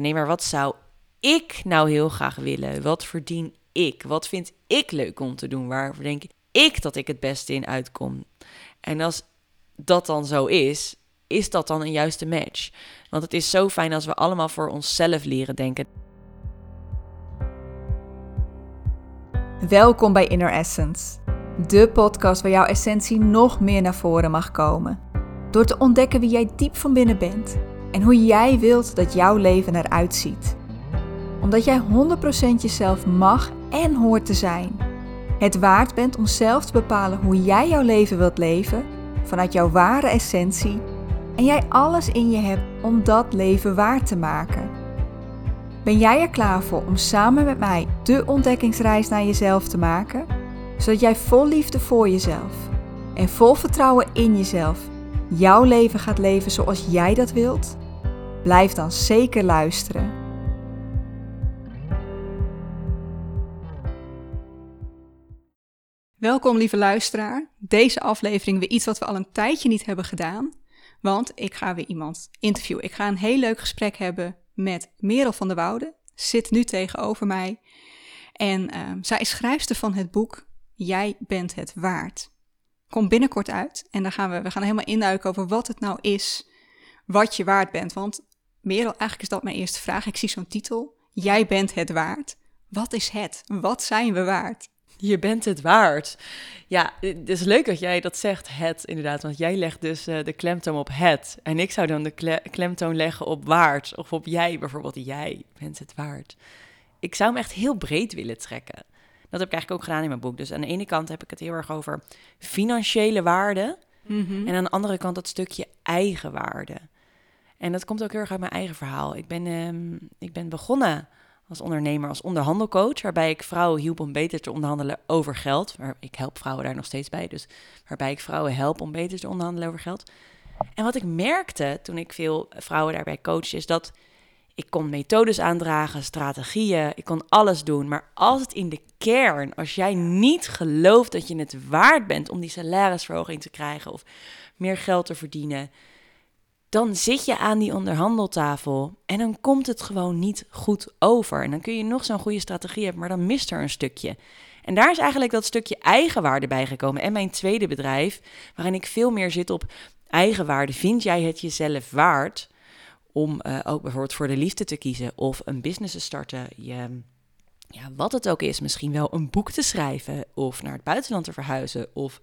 nee, maar wat zou ik nou heel graag willen? Wat verdien ik? Wat vind ik leuk om te doen? Waar denk ik dat ik het beste in uitkom? En als dat dan zo is, is dat dan een juiste match? Want het is zo fijn als we allemaal voor onszelf leren denken. Welkom bij Inner Essence, de podcast waar jouw essentie nog meer naar voren mag komen. Door te ontdekken wie jij diep van binnen bent en hoe jij wilt dat jouw leven eruit ziet. Omdat jij 100% jezelf mag en hoort te zijn. Het waard bent om zelf te bepalen hoe jij jouw leven wilt leven vanuit jouw ware essentie en jij alles in je hebt om dat leven waar te maken. Ben jij er klaar voor om samen met mij de ontdekkingsreis naar jezelf te maken? Zodat jij vol liefde voor jezelf en vol vertrouwen in jezelf jouw leven gaat leven zoals jij dat wilt? Blijf dan zeker luisteren. Welkom lieve luisteraar. Deze aflevering weer iets wat we al een tijdje niet hebben gedaan. Want ik ga weer iemand interviewen. Ik ga een heel leuk gesprek hebben met Merel van der Woude. Zit nu tegenover mij. En uh, zij is schrijfster van het boek Jij bent het waard. Komt binnenkort uit. En dan gaan we, we gaan helemaal induiken over wat het nou is wat je waard bent. Want Merel, eigenlijk is dat mijn eerste vraag. Ik zie zo'n titel. Jij bent het waard. Wat is het? Wat zijn we waard? Je bent het waard. Ja, het is leuk dat jij dat zegt, het inderdaad. Want jij legt dus uh, de klemtoon op het. En ik zou dan de klemtoon leggen op waard. Of op jij bijvoorbeeld. Jij bent het waard. Ik zou hem echt heel breed willen trekken. Dat heb ik eigenlijk ook gedaan in mijn boek. Dus aan de ene kant heb ik het heel erg over financiële waarde. Mm -hmm. En aan de andere kant dat stukje eigenwaarde. En dat komt ook heel erg uit mijn eigen verhaal. Ik ben, um, ik ben begonnen als ondernemer, als onderhandelcoach, waarbij ik vrouwen hielp om beter te onderhandelen over geld. Ik help vrouwen daar nog steeds bij, dus waarbij ik vrouwen help om beter te onderhandelen over geld. En wat ik merkte toen ik veel vrouwen daarbij coachte, is dat ik kon methodes aandragen, strategieën, ik kon alles doen. Maar als het in de kern, als jij niet gelooft dat je het waard bent om die salarisverhoging te krijgen of meer geld te verdienen, dan zit je aan die onderhandeltafel en dan komt het gewoon niet goed over. En dan kun je nog zo'n goede strategie hebben, maar dan mist er een stukje. En daar is eigenlijk dat stukje eigenwaarde bij gekomen. En mijn tweede bedrijf, waarin ik veel meer zit op eigenwaarde. Vind jij het jezelf waard om uh, ook bijvoorbeeld voor de liefde te kiezen of een business te starten? Je, ja, wat het ook is, misschien wel een boek te schrijven of naar het buitenland te verhuizen of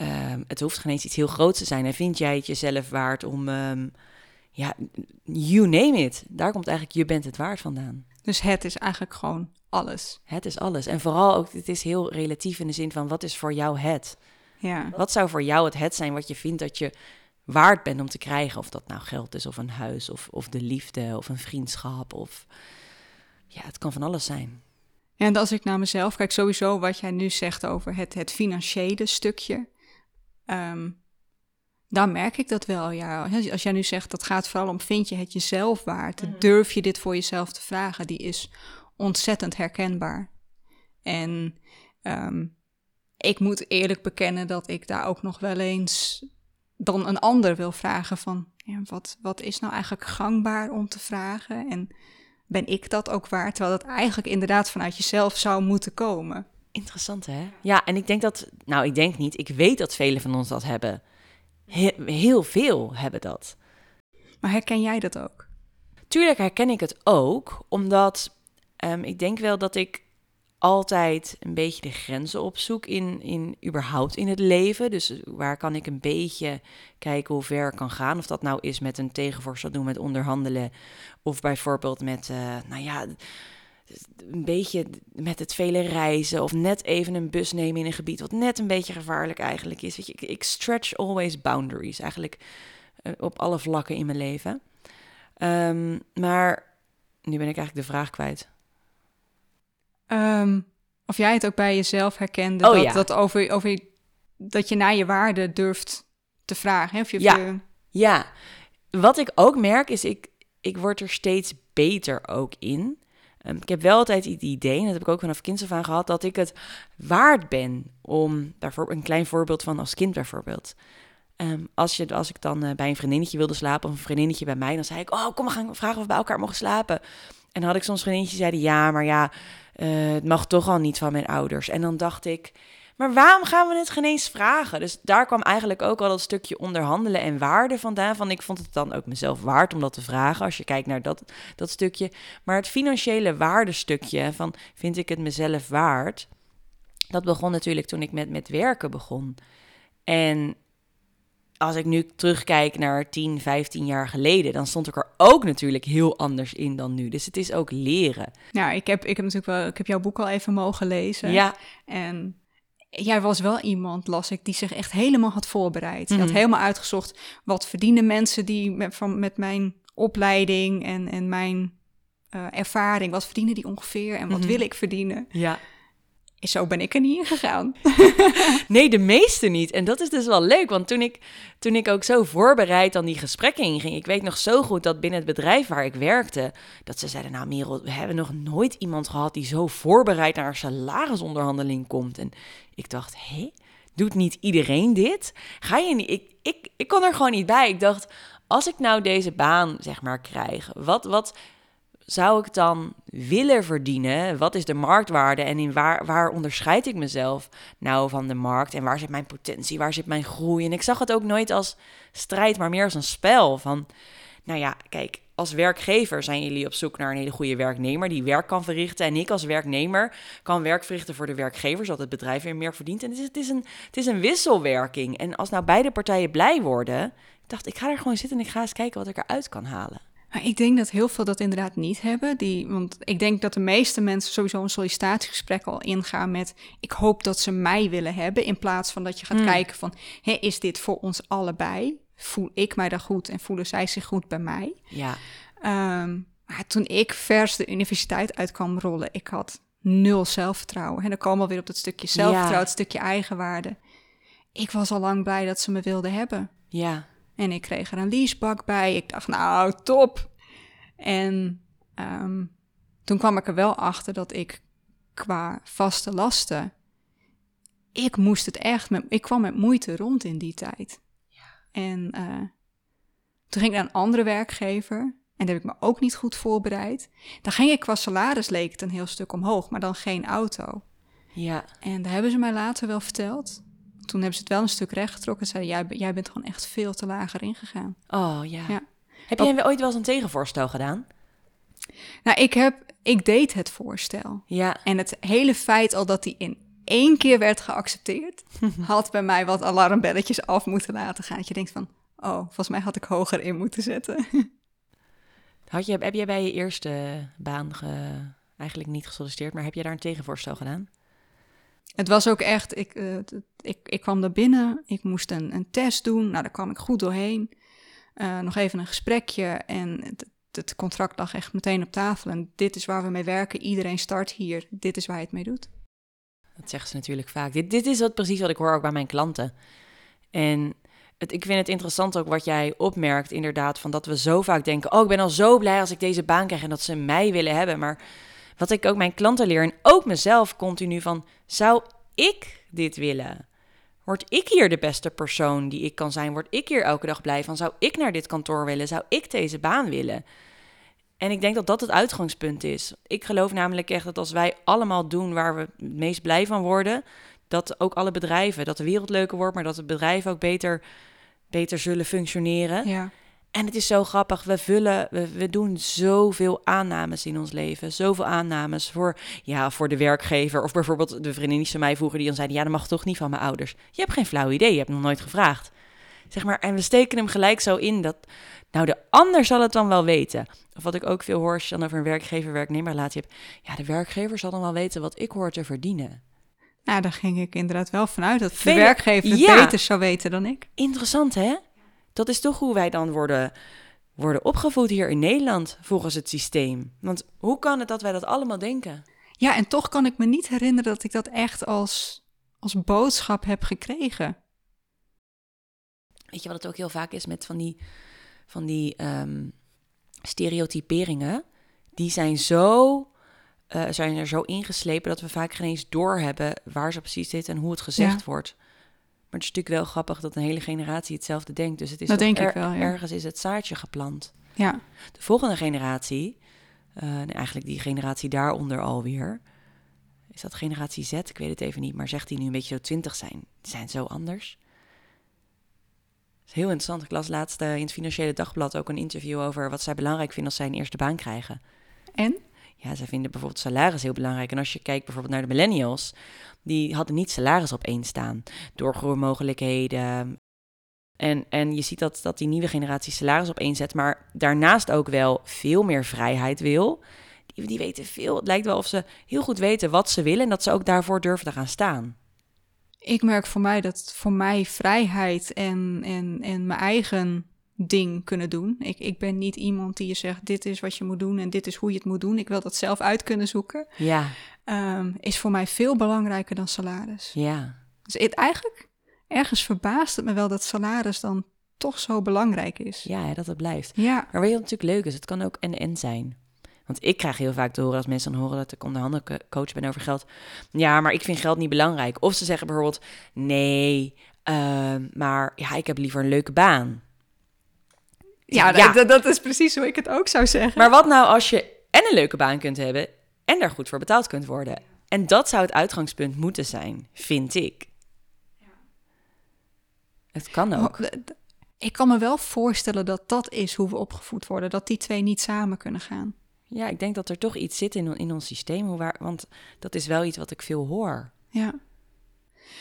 Um, het hoeft geen eens iets heel groots te zijn. En vind jij het jezelf waard om, um, ja, you name it. Daar komt eigenlijk je bent het waard vandaan. Dus het is eigenlijk gewoon alles. Het is alles. En vooral ook, het is heel relatief in de zin van, wat is voor jou het? Ja. Wat zou voor jou het het zijn wat je vindt dat je waard bent om te krijgen? Of dat nou geld is, of een huis, of, of de liefde, of een vriendschap, of... Ja, het kan van alles zijn. en als ik naar mezelf kijk, sowieso wat jij nu zegt over het, het financiële stukje. Um, dan merk ik dat wel. Ja. Als jij nu zegt dat gaat vooral om vind je het jezelf waard, mm. durf je dit voor jezelf te vragen, die is ontzettend herkenbaar. En um, ik moet eerlijk bekennen dat ik daar ook nog wel eens dan een ander wil vragen van ja, wat, wat is nou eigenlijk gangbaar om te vragen en ben ik dat ook waard, terwijl dat eigenlijk inderdaad vanuit jezelf zou moeten komen. Interessant, hè? Ja, en ik denk dat, nou, ik denk niet, ik weet dat velen van ons dat hebben. heel veel hebben dat. Maar herken jij dat ook? Tuurlijk herken ik het ook, omdat um, ik denk wel dat ik altijd een beetje de grenzen opzoek in, in überhaupt in het leven. Dus waar kan ik een beetje kijken hoe ver ik kan gaan. Of dat nou is met een tegenvoorstel doen met onderhandelen. Of bijvoorbeeld met, uh, nou ja, een beetje met het vele reizen of net even een bus nemen in een gebied wat net een beetje gevaarlijk eigenlijk is. Weet je, ik, ik stretch always boundaries eigenlijk uh, op alle vlakken in mijn leven. Um, maar nu ben ik eigenlijk de vraag kwijt. Um, of jij het ook bij jezelf herkende, oh, dat, ja. dat, over, over, dat je naar je waarde durft te vragen. Hè? Of je, ja. Je... ja, wat ik ook merk is, ik, ik word er steeds beter ook in. Um, ik heb wel altijd het idee, en dat heb ik ook vanaf kinds af aan gehad, dat ik het waard ben om, bijvoorbeeld een klein voorbeeld van als kind bijvoorbeeld. Ehm, als, je, als ik dan eh, bij een vriendinnetje wilde slapen of een vriendinnetje bij mij, dan zei ik, oh kom, we gaan vragen of we bij elkaar mogen slapen. En dan had ik soms vriendinnetjes die ja, maar ja, eh, het mag toch al niet van mijn ouders. En dan dacht ik, maar waarom gaan we het geen eens vragen? Dus daar kwam eigenlijk ook al dat stukje onderhandelen en waarde vandaan. Van ik vond het dan ook mezelf waard om dat te vragen, als je kijkt naar dat, dat stukje. Maar het financiële waardestukje van vind ik het mezelf waard? Dat begon natuurlijk toen ik met, met werken begon. En als ik nu terugkijk naar 10, 15 jaar geleden, dan stond ik er ook natuurlijk heel anders in dan nu. Dus het is ook leren. Nou, ik heb, ik heb natuurlijk wel, ik heb jouw boek al even mogen lezen. Ja. En jij was wel iemand, las ik, die zich echt helemaal had voorbereid. Je had Mhm. helemaal uitgezocht wat verdienen mensen die met, van, met mijn opleiding en, en mijn eh, ervaring, wat verdienen die ongeveer en wat Mhm. wil ik verdienen. Ja. Zo ben ik er niet in gegaan. Nee, de meeste niet. En dat is dus wel leuk, want toen ik, toen ik ook zo voorbereid aan die gesprekken inging, ik weet nog zo goed dat binnen het bedrijf waar ik werkte, dat ze zeiden, nou Merel, we hebben nog nooit iemand gehad die zo voorbereid naar een salarisonderhandeling komt. En ik dacht, hé, doet niet iedereen dit? Ga je niet? Ik, ik, ik kon er gewoon niet bij. Ik dacht, als ik nou deze baan, zeg maar, krijg, wat, wat zou ik dan willen verdienen? Wat is de marktwaarde en in waar, waar onderscheid ik mezelf nou van de markt? En waar zit mijn potentie? Waar zit mijn groei? En ik zag het ook nooit als strijd, maar meer als een spel. Van, nou ja, kijk, als werkgever zijn jullie op zoek naar een hele goede werknemer die werk kan verrichten. En ik als werknemer kan werk verrichten voor de werkgever, zodat het bedrijf weer meer verdient. En het is, het is, een, het is een wisselwerking. En als nou beide partijen blij worden, ik dacht, ik ga er gewoon zitten en ik ga eens kijken wat ik eruit kan halen. Maar ik denk dat heel veel dat inderdaad niet hebben. Die, want ik denk dat de meeste mensen sowieso een sollicitatiegesprek al ingaan met... ik hoop dat ze mij willen hebben, in plaats van dat je gaat Hmm. kijken van... Hé, is dit voor ons allebei? Voel ik mij daar goed en voelen zij zich goed bij mij? Ja, Ehm, maar toen ik vers de universiteit uit kwam rollen, ik had nul zelfvertrouwen. En dan komen we weer op dat stukje zelfvertrouwen, Ja. het stukje eigenwaarde. Ik was al lang blij dat ze me wilden hebben. ja, En ik kreeg er een leasebak bij. Ik dacht, nou, top. En ehm, toen kwam ik er wel achter dat ik qua vaste lasten... Ik moest het echt... Met, ik kwam met moeite rond in die tijd. En eh, toen ging ik naar een andere werkgever. En daar heb ik me ook niet goed voorbereid. Dan ging ik qua salaris leek het een heel stuk omhoog, maar dan geen auto. ja. En daar hebben ze mij later wel verteld. Toen hebben ze het wel een stuk rechtgetrokken. Zeiden, jij, jij bent gewoon echt veel te lager ingegaan. Oh ja. Ja. Heb jij ooit wel eens een tegenvoorstel gedaan? Nou, ik, heb, ik deed het voorstel. Ja. En het hele feit al dat die in één keer werd geaccepteerd... had bij mij wat alarmbelletjes af moeten laten gaan. Dat je denkt van, oh, volgens mij had ik hoger in moeten zetten. Had je, heb jij bij je eerste baan ge- eigenlijk niet gesolliciteerd, maar heb jij daar een tegenvoorstel gedaan? Het was ook echt, ik, eh, ik, ik kwam er binnen, ik moest een, een test doen. Nou, daar kwam ik goed doorheen. Eh, nog even een gesprekje en het, het contract lag echt meteen op tafel. En dit is waar we mee werken, iedereen start hier, dit is waar je het mee doet. Dat zeggen ze natuurlijk vaak. Dit, dit is wat, precies wat ik hoor ook bij mijn klanten. En het, ik vind het interessant ook wat jij opmerkt, inderdaad, van dat we zo vaak denken: Oh, ik ben al zo blij als ik deze baan krijg en dat ze mij willen hebben. Maar wat ik ook mijn klanten leer en ook mezelf continu van: Zou ik dit willen? Word ik hier de beste persoon die ik kan zijn? Word ik hier elke dag blij van? Zou ik naar dit kantoor willen? Zou ik deze baan willen? En ik denk dat dat het uitgangspunt is. Ik geloof namelijk echt dat als wij allemaal doen waar we het meest blij van worden, dat ook alle bedrijven, dat de wereld leuker wordt, maar dat de bedrijven ook beter, beter zullen functioneren. Ja. En het is zo grappig, we vullen, we, we doen zoveel aannames in ons leven. Zoveel aannames voor, ja, voor de werkgever. Of bijvoorbeeld de vriendinnetjes van mij vroeger die dan zeiden, ja, dat mag toch niet van mijn ouders. Je hebt geen flauw idee, je hebt nog nooit gevraagd. Zeg maar, en we steken hem gelijk zo in dat, nou, de ander zal het dan wel weten. Of wat ik ook veel hoor als je dan over een werkgever-werknemerrelatie hebt. Ja, de werkgever zal dan wel weten wat ik hoor te verdienen. Nou, daar ging ik inderdaad wel vanuit dat de werkgever het Ja. beter zou weten dan ik. Interessant, hè? Dat is toch hoe wij dan worden, worden opgevoed hier in Nederland, volgens het systeem. Want hoe kan het dat wij dat allemaal denken? Ja, en toch kan ik me niet herinneren dat ik dat echt als, als boodschap heb gekregen. Weet je wat het ook heel vaak is met van die, van die ehm, stereotyperingen? Die zijn, zo, eh, zijn er zo ingeslepen dat we vaak geen eens doorhebben waar ze precies zitten en hoe het gezegd Ja. wordt. Maar het is natuurlijk wel grappig dat een hele generatie hetzelfde denkt. Dus het is Dat ik wel, ja. ergens is het zaadje geplant. Ja. De volgende generatie, eh, nee, eigenlijk die generatie daaronder alweer. Is dat generatie Z? Ik weet het even niet. Maar zegt die nu een beetje zo twintig zijn. Die zijn zo anders. Dat is heel interessant. Ik las laatst eh, in het Financiële Dagblad ook een interview over wat zij belangrijk vinden als zij een eerste baan krijgen. En? Ja, zij vinden bijvoorbeeld salaris heel belangrijk. En als je kijkt bijvoorbeeld naar de millennials, die hadden niet salaris op één staan. Doorgroeimogelijkheden. En, en je ziet dat, dat die nieuwe generatie salaris op één zet, maar daarnaast ook wel veel meer vrijheid wil. Die, die weten veel. Het lijkt wel of ze heel goed weten wat ze willen en dat ze ook daarvoor durven te gaan staan. Ik merk voor mij dat voor mij vrijheid en, en, en mijn eigen ding kunnen doen. Ik, ik ben niet iemand die je zegt, dit is wat je moet doen en dit is hoe je het moet doen. Ik wil dat zelf uit kunnen zoeken. Ja, Ehm, is voor mij veel belangrijker dan salaris. ja. Dus het, eigenlijk, ergens verbaast het me wel dat salaris dan toch zo belangrijk is. Ja, dat het blijft. Ja, Maar weet je natuurlijk leuk is? Het kan ook en-en zijn. Want ik krijg heel vaak te horen als mensen dan horen dat ik onderhanden coach ben over geld. Ja, maar ik vind geld niet belangrijk. Of ze zeggen bijvoorbeeld, nee, ehm, maar ja, ik heb liever een leuke baan. Ja, Ja. Dat, dat is precies hoe ik het ook zou zeggen. Maar wat nou als je en een leuke baan kunt hebben en daar goed voor betaald kunt worden? En dat zou het uitgangspunt moeten zijn, vind ik. Het kan ook. Ik kan me wel voorstellen dat dat is hoe we opgevoed worden. Dat die twee niet samen kunnen gaan. Ja, ik denk dat er toch iets zit in, in ons systeem. Hoe waar, want dat is wel iets wat ik veel hoor. Ja.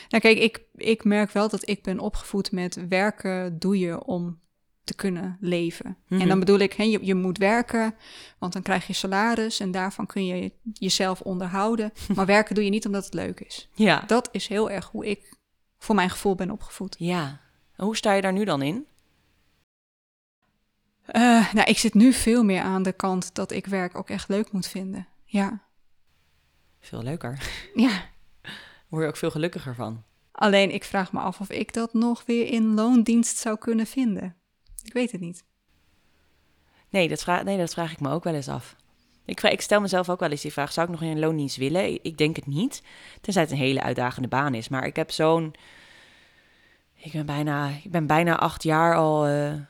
Nou kijk, ik, ik merk wel dat ik ben opgevoed met werken doe je om te kunnen leven. Mhm. En dan bedoel ik, hè, je, je moet werken, want dan krijg je salaris en daarvan kun je jezelf onderhouden. Maar werken doe je niet omdat het leuk is. Ja. Dat is heel erg hoe ik voor mijn gevoel ben opgevoed. Ja. En hoe sta je daar nu dan in? Eh, nou, ik zit nu veel meer aan de kant dat ik werk ook echt leuk moet vinden. Ja, Veel leuker. ja. Word je ook veel gelukkiger van. Alleen ik vraag me af of ik dat nog weer in loondienst zou kunnen vinden. Ik weet het niet. Nee, dat vraag, nee, dat vraag ik me ook wel eens af. Ik, ik stel mezelf ook wel eens die vraag: zou ik nog in een loondienst willen? Ik denk het niet. Tenzij het een hele uitdagende baan is. Maar ik heb zo'n. Ik ben bijna, ik ben bijna acht jaar al eh, eh,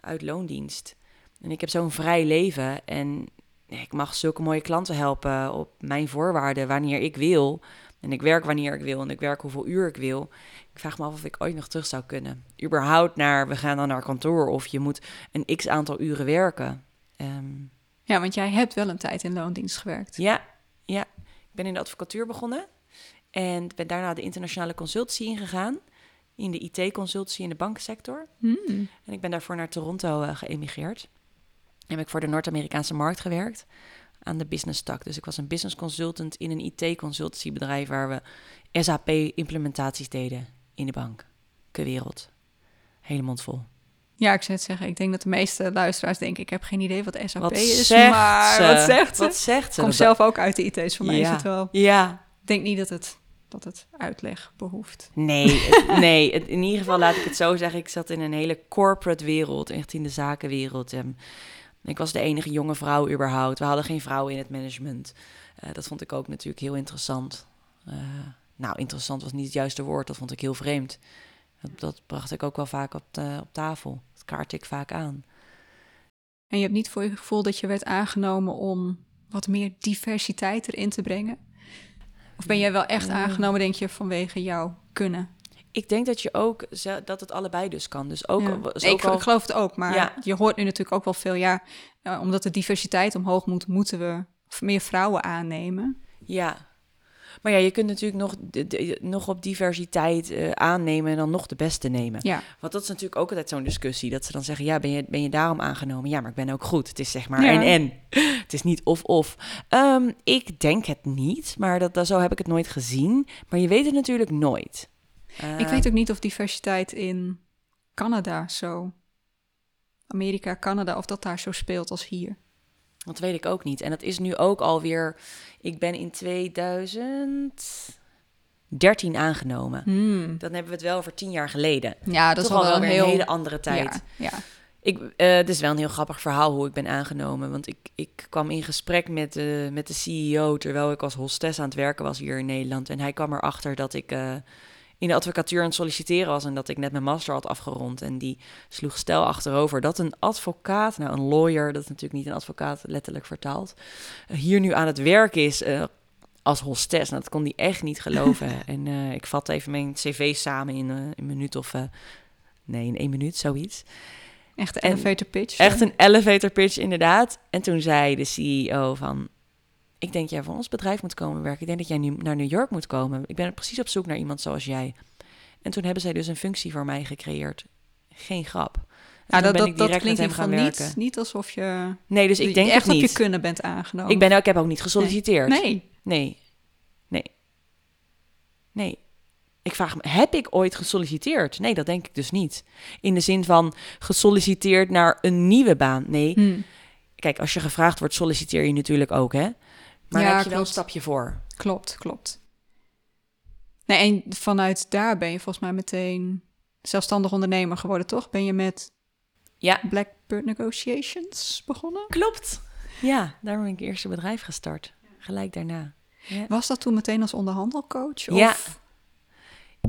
uit loondienst. En ik heb zo'n vrij leven. En ik mag zulke mooie klanten helpen op mijn voorwaarden, wanneer ik wil. En ik werk wanneer ik wil en ik werk hoeveel uur ik wil. Ik vraag me af of ik ooit nog terug zou kunnen. Überhaupt naar, we gaan dan naar kantoor of je moet een x aantal uren werken. Ehm, Ja, want jij hebt wel een tijd in loondienst gewerkt. ja, ja, ik ben in de advocatuur begonnen en ben daarna de internationale consultancy ingegaan. In de IT-consultancy in de bankensector. Hmm. En ik ben daarvoor naar Toronto eh, geëmigreerd. Heb ik voor de Noord-Amerikaanse markt gewerkt aan de business tak. Dus ik was een business consultant in een IT-consultancybedrijf waar we SAP-implementaties deden in de bank. wereld. Hele mond vol. Ja, ik zou het zeggen. Ik denk dat de meeste luisteraars denken, ik heb geen idee wat SAP Wat is. maar ze? wat zegt ze? Wat zegt ze? Kom zelf ook uit de IT's. Voor mij is Ja. het wel... Ja, Ik denk niet dat het, dat het uitleg behoeft. Nee, het- nee het- in ieder geval laat ik het zo zeggen. Ik zat in een hele corporate wereld, echt in de zakenwereld. En ik was de enige jonge vrouw überhaupt. We hadden geen vrouwen in het management. Eh, dat vond ik ook natuurlijk heel interessant. Eh, nou, interessant was niet het juiste woord. Dat vond ik heel vreemd. Dat, dat bracht ik ook wel vaak op, de- op tafel. Dat kaart ik vaak aan. En je hebt niet voor je gevoel dat je werd aangenomen om wat meer diversiteit erin te brengen? Of ben jij wel echt aangenomen, denk je, vanwege jouw kunnen? Ik denk dat je ook dat het allebei dus kan. Dus ook, Ja. Nee, ook ik, al- geloof het ook, maar Ja. je hoort nu natuurlijk ook wel veel, ja, eh, omdat de diversiteit omhoog moet, moeten we meer vrouwen aannemen. Ja. Maar ja, je kunt natuurlijk nog, de- de- nog op diversiteit eh, aannemen en dan nog de beste nemen. Ja, Want dat is natuurlijk ook altijd zo'n discussie. Dat ze dan zeggen, ja, ben je, ben je daarom aangenomen? Ja, maar ik ben ook goed. Het is zeg maar Ja. en-en. Het is niet of-of. Ehm, ik denk het niet, maar dat, dat, zo heb ik het nooit gezien. Maar je weet het natuurlijk nooit. Ik weet ook niet of diversiteit in Canada zo, Amerika, Canada, of dat daar zo speelt als hier. Dat weet ik ook niet. En dat is nu ook alweer... Ik ben in 2013 aangenomen. Dan hebben we het wel over tien jaar geleden. Ja, dat Toch is al wel wel een weer heel... een hele andere tijd. Ja, ja. Ik, eh, het is wel een heel grappig verhaal hoe ik ben aangenomen. Want ik, ik kwam in gesprek met de, met de CEO terwijl ik als hostess aan het werken was hier in Nederland. En hij kwam erachter dat ik eh, in de advocatuur aan het solliciteren was en dat ik net mijn master had afgerond. En die sloeg stel achterover dat een advocaat, nou een lawyer, dat is natuurlijk niet een advocaat letterlijk vertaald, eh, hier nu aan het werk is eh, als hostess. Nou, dat kon die echt niet geloven. en eh, ik vat even mijn cv samen in een minuut of, nee, in één minuut, zoiets. Echt een En- elevator pitch. Echt een elevator pitch, inderdaad. En toen zei de CEO van... Ik denk jij voor ons bedrijf moet komen werken. Ik denk dat jij nu naar New York moet komen. Ik ben precies op zoek naar iemand zoals jij. En toen hebben zij dus een functie voor mij gecreëerd. Geen grap. En Ja, toen dat, ben dat, ik dat direct klinkt in gaan werken. niet, niet alsof je Nee, dus ik denk echt het op niet. je kunnen bent aangenomen. Ik, ben, ik heb ook niet gesolliciteerd. Nee. Nee. Nee. Nee. Ik vraag me, heb ik ooit gesolliciteerd? Nee, dat denk ik dus niet. In de zin van gesolliciteerd naar een nieuwe baan. Nee, Hm, Kijk, als je gevraagd wordt, solliciteer je natuurlijk ook, hè? Maar Ja, daar heb je wel een stapje voor. klopt, klopt. Nee, en vanuit daar ben je volgens mij meteen zelfstandig ondernemer geworden, toch? Ben je met Ja, Blackbird Negotiations begonnen? klopt. Ja, daar ben ik het eerste bedrijf gestart. Gelijk daarna. Ja. Was dat toen meteen als onderhandelcoach? Of? Ja.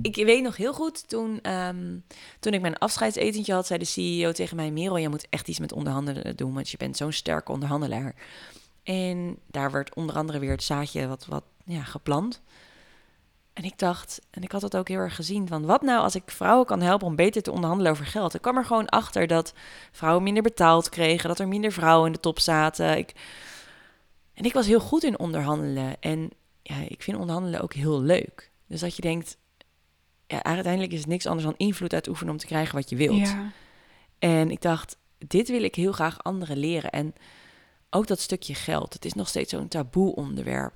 Ik weet nog heel goed, toen, ehm, toen ik mijn afscheidsetentje had, zei de CEO tegen mij... Merel, je moet echt iets met onderhandelen doen, want je bent zo'n sterke onderhandelaar. En daar werd onder andere weer het zaadje wat, wat ja, geplant. En ik dacht, en ik had het ook heel erg gezien, van wat nou als ik vrouwen kan helpen om beter te onderhandelen over geld? Ik kwam er gewoon achter dat vrouwen minder betaald kregen, dat er minder vrouwen in de top zaten. Ik, en ik was heel goed in onderhandelen. En ja, ik vind onderhandelen ook heel leuk. Dus dat je denkt, ja, uiteindelijk is het niks anders dan invloed uitoefenen om te krijgen wat je wilt. Ja. En ik dacht, dit wil ik heel graag anderen leren. En ook dat stukje geld, het is nog steeds zo'n taboe onderwerp.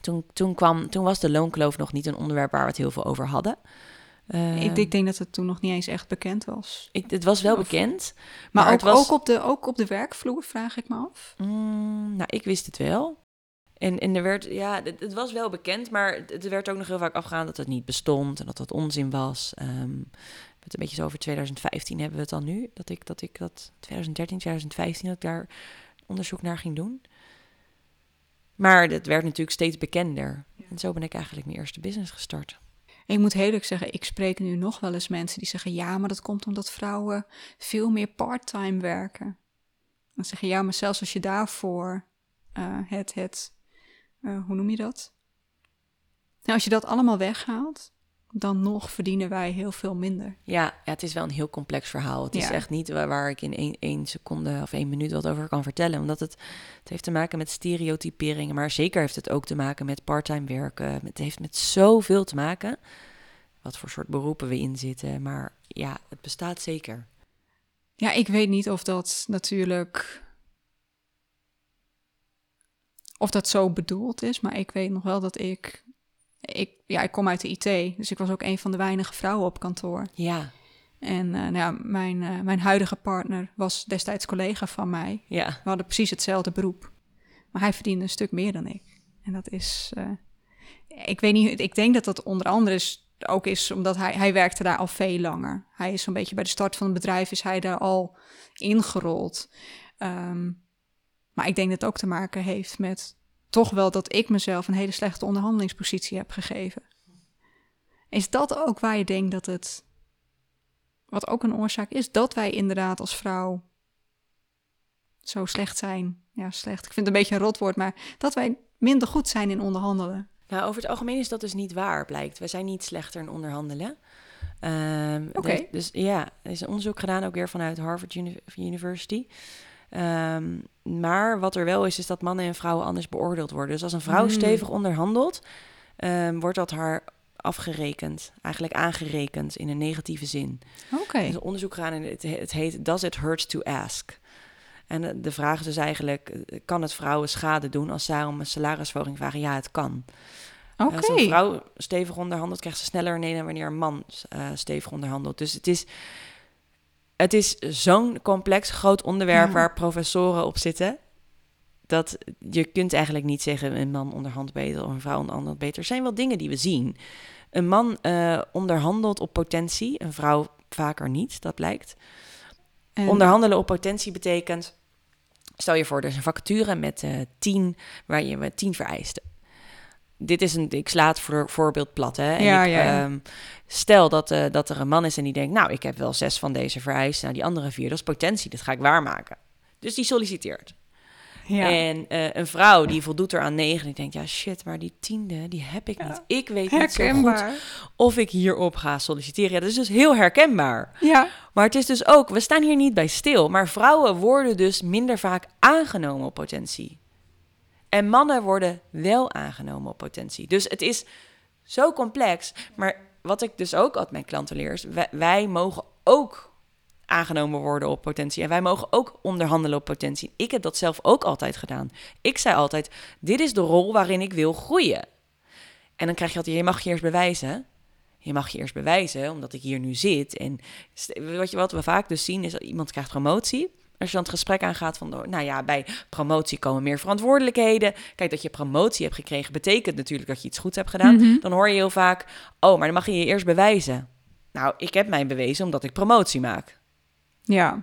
Toen, toen, kwam, toen was de loonkloof nog niet een onderwerp waar we het heel veel over hadden. Eh, ik, ik denk dat het toen nog niet eens echt bekend was. ik, het was wel Of- bekend. Maar, het ook, was, ook, op de, ook op de werkvloer, vraag ik me af. Mm, nou, ik wist het wel. En, en er werd, ja, het, het was wel bekend, maar het, er werd ook nog heel vaak afgegaan dat het niet bestond en dat dat onzin was. Het een beetje zo over 2015 hebben we het dan nu, dat ik dat, ik dat 2013, 2015, dat ik daar onderzoek naar ging doen. Maar het werd natuurlijk steeds bekender. En zo ben ik eigenlijk mijn eerste business gestart. Ik moet heel eerlijk zeggen, ik spreek nu nog wel eens mensen die zeggen... ja, maar dat komt omdat vrouwen veel meer part-time werken. Dan zeggen ja, maar zelfs als je daarvoor eh, het, het eh, hoe noem je dat? Nou, als je dat allemaal weghaalt, dan nog verdienen wij heel veel minder. Ja, ja, het is wel een heel complex verhaal. Het is echt niet waar, waar ik in één, één seconde of één minuut wat over kan vertellen. Omdat het, het heeft te maken met stereotyperingen. Maar zeker heeft het ook te maken met parttime werken. Het heeft met zoveel te maken. Wat voor soort beroepen we in zitten. Maar ja, het bestaat zeker. Ja, ik weet niet of dat natuurlijk. Of dat zo bedoeld is, maar ik weet nog wel dat ik. Ik, ja, ik kom uit de IT, dus ik was ook een van de weinige vrouwen op kantoor. Ja, En eh, nou ja, mijn, eh, mijn huidige partner was destijds collega van mij. ja. We hadden precies hetzelfde beroep. Maar hij verdiende een stuk meer dan ik. En dat is. eh, ik weet niet, ik denk dat dat onder andere is, ook is omdat hij, hij werkte daar al veel langer. Hij is zo'n beetje bij de start van het bedrijf, is hij daar al ingerold. Ehm, maar ik denk dat het ook te maken heeft met toch wel dat ik mezelf een hele slechte onderhandelingspositie heb gegeven. Is dat ook waar je denkt dat het. Wat ook een oorzaak is, dat wij inderdaad als vrouw zo slecht zijn. Ja, slecht. Ik vind het een beetje een rotwoord, maar dat wij minder goed zijn in onderhandelen. Nou, over het algemeen is dat dus niet waar, blijkt. We zijn niet slechter in onderhandelen. Ehm, Oké. er- Dus ja, er is een onderzoek gedaan, ook weer vanuit Harvard Uni- University. Ehm, maar wat er wel is, is dat mannen en vrouwen anders beoordeeld worden. Dus als een vrouw Mm. stevig onderhandelt, ehm, wordt dat haar afgerekend, eigenlijk aangerekend in een negatieve zin. Oké. Er is een onderzoek gedaan en het, he- het heet Does it hurt to ask? En eh, de vraag is dus eigenlijk, eh, kan het vrouwen schade doen als zij om een salarisverhoging vragen? Ja, het kan. Oké. Als een vrouw stevig onderhandelt, krijgt ze sneller nee dan wanneer een man eh, stevig onderhandelt. Dus het is, het is zo'n complex, groot onderwerp Ja. waar professoren op zitten. Dat je kunt eigenlijk niet zeggen een man onderhandelt beter of een vrouw onderhandelt beter. Er zijn wel dingen die we zien. Een man eh, onderhandelt op potentie, een vrouw vaker niet, dat blijkt. En- Onderhandelen op potentie betekent, stel je voor, er is een vacature met eh 10, waar je met 10 vereisten. Dit is een, ik sla het voor, voorbeeld plat, hè. En Ja, ik, ja, ehm, stel dat, eh, dat er een man is en die denkt, nou, ik heb wel zes van deze vereisten. Nou, die andere vier, dat is potentie, dat ga ik waarmaken. Dus die solliciteert. Ja. En eh, een vrouw die voldoet er aan negen, die denkt, ja, shit, maar die tiende, die heb ik niet. Ik weet niet zo goed of ik hierop ga solliciteren. Ja, dat is dus heel herkenbaar. Ja. Maar het is dus ook, we staan hier niet bij stil, maar vrouwen worden dus minder vaak aangenomen op potentie. En mannen worden wel aangenomen op potentie. Dus het is zo complex. Maar wat ik dus ook altijd mijn klanten leer, wij, wij mogen ook aangenomen worden op potentie. En wij mogen ook onderhandelen op potentie. Ik heb dat zelf ook altijd gedaan. Ik zei altijd, dit is de rol waarin ik wil groeien. En dan krijg je altijd, je mag je eerst bewijzen. Je mag je eerst bewijzen, omdat ik hier nu zit. En wat, wat we vaak dus zien, is dat iemand krijgt promotie. Als je dan het gesprek aangaat van, oh, nou ja, bij promotie komen meer verantwoordelijkheden. Kijk, dat je promotie hebt gekregen, betekent natuurlijk dat je iets goed hebt gedaan. Mhm. Dan hoor je heel vaak, oh, maar dan mag je je eerst bewijzen. Nou, ik heb mij bewezen omdat ik promotie maak. Ja.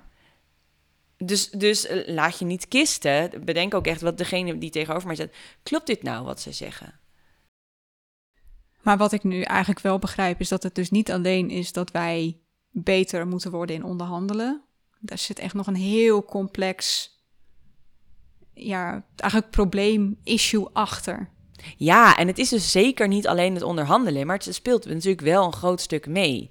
Dus, dus eh, laat je niet kisten. Bedenk ook echt wat degene die tegenover mij zit. Klopt dit nou wat ze zeggen? Maar wat ik nu eigenlijk wel begrijp is dat het dus niet alleen is dat wij beter moeten worden in onderhandelen. Daar zit echt nog een heel complex, ja, eigenlijk probleem, issue achter. Ja, en het is dus zeker niet alleen het onderhandelen, maar het speelt natuurlijk wel een groot stuk mee.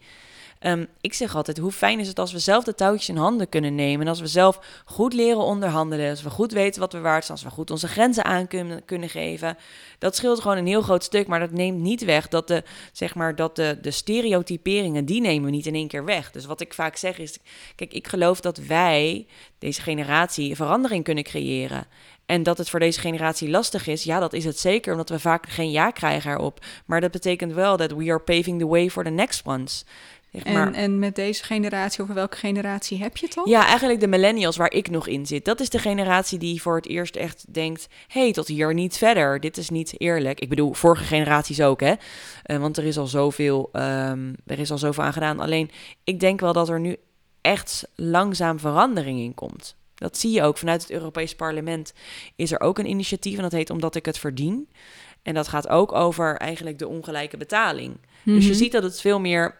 Ehm, ik zeg altijd, hoe fijn is het als we zelf de touwtjes in handen kunnen nemen. En als we zelf goed leren onderhandelen. Als we goed weten wat we waard zijn. Als we goed onze grenzen aan kunnen, kunnen geven. Dat scheelt gewoon een heel groot stuk. Maar dat neemt niet weg dat de, zeg maar, dat de, de stereotyperingen, die nemen we niet in één keer weg. Dus wat ik vaak zeg is, kijk, ik geloof dat wij, deze generatie, verandering kunnen creëren. En dat het voor deze generatie lastig is, ja, dat is het zeker, omdat we vaak geen ja krijgen erop. Maar dat betekent wel dat we are paving the way for the next ones. Zeg maar. En, en met deze generatie, over welke generatie heb je het dan? Ja, eigenlijk de millennials waar ik nog in zit. Dat is de generatie die voor het eerst echt denkt... hé, hey, tot hier niet verder. Dit is niet eerlijk. Ik bedoel, vorige generaties ook, hè. Eh, want er is al zoveel, ehm, er is al zoveel aan gedaan. Alleen, ik denk wel dat er nu echt langzaam verandering in komt. Dat zie je ook. Vanuit het Europees Parlement is er ook een initiatief... en dat heet Omdat ik het verdien. En dat gaat ook over eigenlijk de ongelijke betaling. Dus je Mhm. ziet dat het veel meer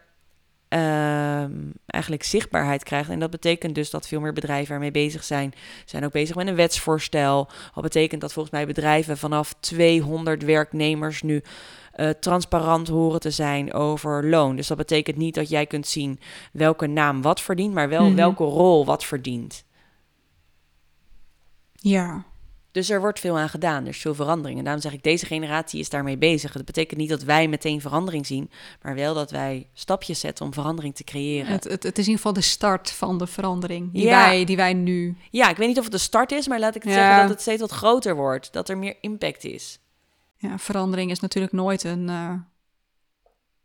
ehm, eigenlijk zichtbaarheid krijgt. En dat betekent dus dat veel meer bedrijven ermee bezig zijn. Ze zijn ook bezig met een wetsvoorstel. Wat betekent dat volgens mij bedrijven vanaf 200 werknemers nu eh, transparant horen te zijn over loon. Dus dat betekent niet dat jij kunt zien welke naam wat verdient, maar wel Mhm. welke rol wat verdient. Ja. Dus er wordt veel aan gedaan, er is veel verandering. En daarom zeg ik, deze generatie is daarmee bezig. Dat betekent niet dat wij meteen verandering zien, maar wel dat wij stapjes zetten om verandering te creëren. Het, het, het is in ieder geval de start van de verandering die, Ja. wij, die wij nu... Ja, ik weet niet of het de start is, maar laat ik het Ja. zeggen dat het steeds wat groter wordt. Dat er meer impact is. Ja, verandering is natuurlijk nooit een... eh,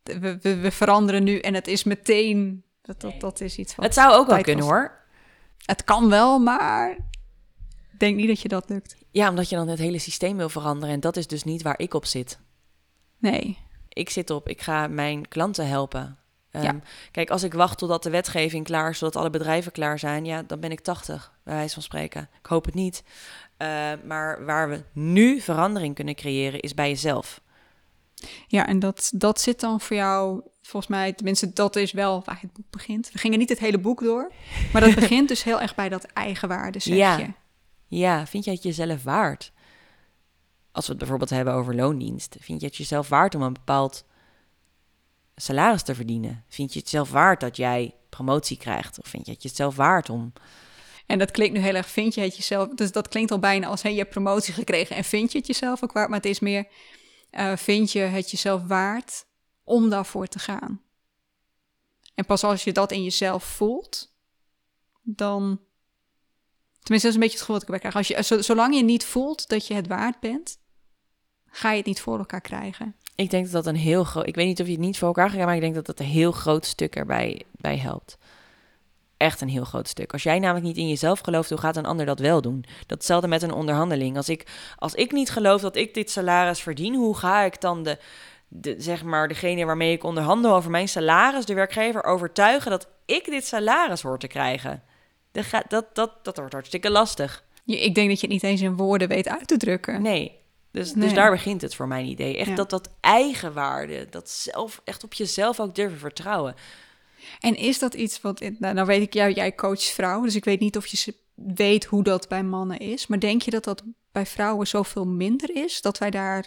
we, we, we veranderen nu en het is meteen... Dat, dat, dat is iets wat... Het zou ook wel kunnen hoor. Het kan wel, maar... Ik denk niet dat je dat lukt. Ja, omdat je dan het hele systeem wil veranderen. En dat is dus niet waar ik op zit. Nee. Ik zit op, ik ga mijn klanten helpen. Ehm, Ja. Kijk, als ik wacht totdat de wetgeving klaar is, zodat alle bedrijven klaar zijn, ja, dan ben ik 80, bij wijze van spreken. Ik hoop het niet. Eh, maar waar we nu verandering kunnen creëren, is bij jezelf. Ja, en dat, dat zit dan voor jou, volgens mij, tenminste, dat is wel waar het boek begint. We gingen niet het hele boek door, maar dat begint dus heel erg bij dat eigenwaarde, zeg Ja. je. Ja, vind je het jezelf waard? Als we het bijvoorbeeld hebben over loondienst, vind je het jezelf waard om een bepaald salaris te verdienen? Vind je het zelf waard dat jij promotie krijgt? Of vind je het jezelf waard om... En dat klinkt nu heel erg, vind je het jezelf, dus dat klinkt al bijna als, hé, je hebt promotie gekregen en vind je het jezelf ook waard, maar het is meer, eh, vind je het jezelf waard om daarvoor te gaan? En pas als je dat in jezelf voelt, dan, tenminste, dat is een beetje het gevoel dat ik erbij krijg. Als je, zo- zolang je niet voelt dat je het waard bent, ga je het niet voor elkaar krijgen. Ik denk dat dat een heel groot... Ik weet niet of je het niet voor elkaar gaat, maar ik denk dat dat een heel groot stuk erbij bij helpt. Echt een heel groot stuk. Als jij namelijk niet in jezelf gelooft, hoe gaat een ander dat wel doen? Datzelfde met een onderhandeling. Als ik, als ik niet geloof dat ik dit salaris verdien, hoe ga ik dan de, de, zeg maar, degene waarmee ik onderhandel over mijn salaris, de werkgever, overtuigen dat ik dit salaris hoor te krijgen? Dat, gaat, dat, dat, dat wordt hartstikke lastig. Ik denk dat je het niet eens in woorden weet uit te drukken. Nee, Dus, Nee. dus daar begint het voor mijn idee. Echt Ja. dat dat eigenwaarde, dat zelf, echt op jezelf ook durven vertrouwen. En is dat iets wat... Nou, nou weet ik, jou, jij coacht vrouwen, dus ik weet niet of je weet hoe dat bij mannen is. Maar denk je dat dat bij vrouwen zoveel minder is? Dat wij daar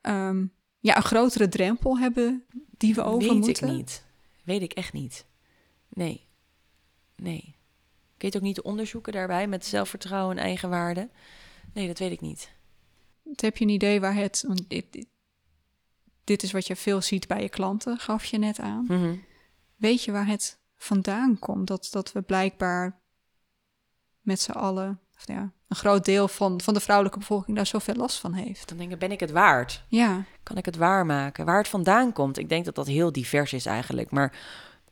ehm, ja, een grotere drempel hebben die we over Weet moeten? ik niet. Weet ik echt niet. Nee. Nee. Ik weet ook niet de onderzoeken daarbij met zelfvertrouwen en eigenwaarde. Nee, dat weet ik niet. Heb je een idee waar het... Want dit, dit, is wat je veel ziet bij je klanten, gaf je net aan. Mhm. Weet je waar het vandaan komt? Dat, dat we blijkbaar met z'n allen... Of ja, een groot deel van, van de vrouwelijke bevolking daar zoveel last van heeft. Dan denk ik, ben ik het waard? Ja, Kan ik het waarmaken? Waar het vandaan komt? Ik denk dat dat heel divers is eigenlijk. Maar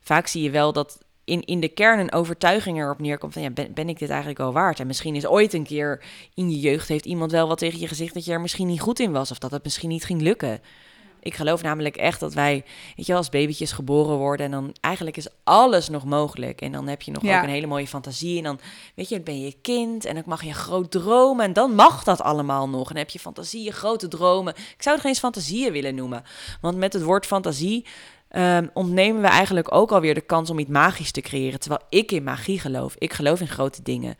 vaak zie je wel dat in, in de kern een overtuiging erop neerkomt van... Ja, ben, ben ik dit eigenlijk wel waard? En misschien is ooit een keer in je jeugd... heeft iemand wel wat tegen je gezegd dat je er misschien niet goed in was... of dat het misschien niet ging lukken. Ik geloof namelijk echt dat wij, weet je als babytjes geboren worden... en dan eigenlijk is alles nog mogelijk. En dan heb je nog Ja. ook een hele mooie fantasie. En dan, weet je, dan ben je kind en dan mag je groot dromen... en dan mag dat allemaal nog. En dan heb je fantasieën, grote dromen. Ik zou het geen eens fantasieën willen noemen. Want met het woord fantasie ehm, ontnemen we eigenlijk ook alweer de kans om iets magisch te creëren. Terwijl ik in magie geloof. Ik geloof in grote dingen.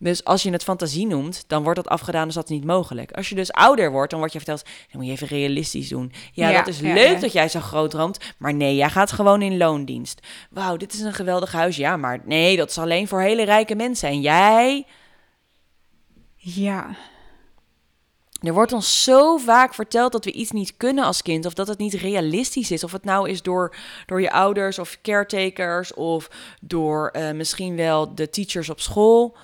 Dus als je het fantasie noemt, dan wordt dat afgedaan als dat niet mogelijk. Als je dus ouder wordt, dan word je verteld, dan moet je even realistisch doen. Ja, Ja, dat is ja, leuk ja. dat jij zo groot droomt, maar nee, jij gaat gewoon in loondienst. Wauw, dit is een geweldig huis. Ja, maar nee, dat is alleen voor hele rijke mensen. En jij, ja, Er wordt ons zo vaak verteld dat we iets niet kunnen als kind, of dat het niet realistisch is. Of het nou is door, door je ouders of caretakers, of door eh, misschien wel de teachers op school.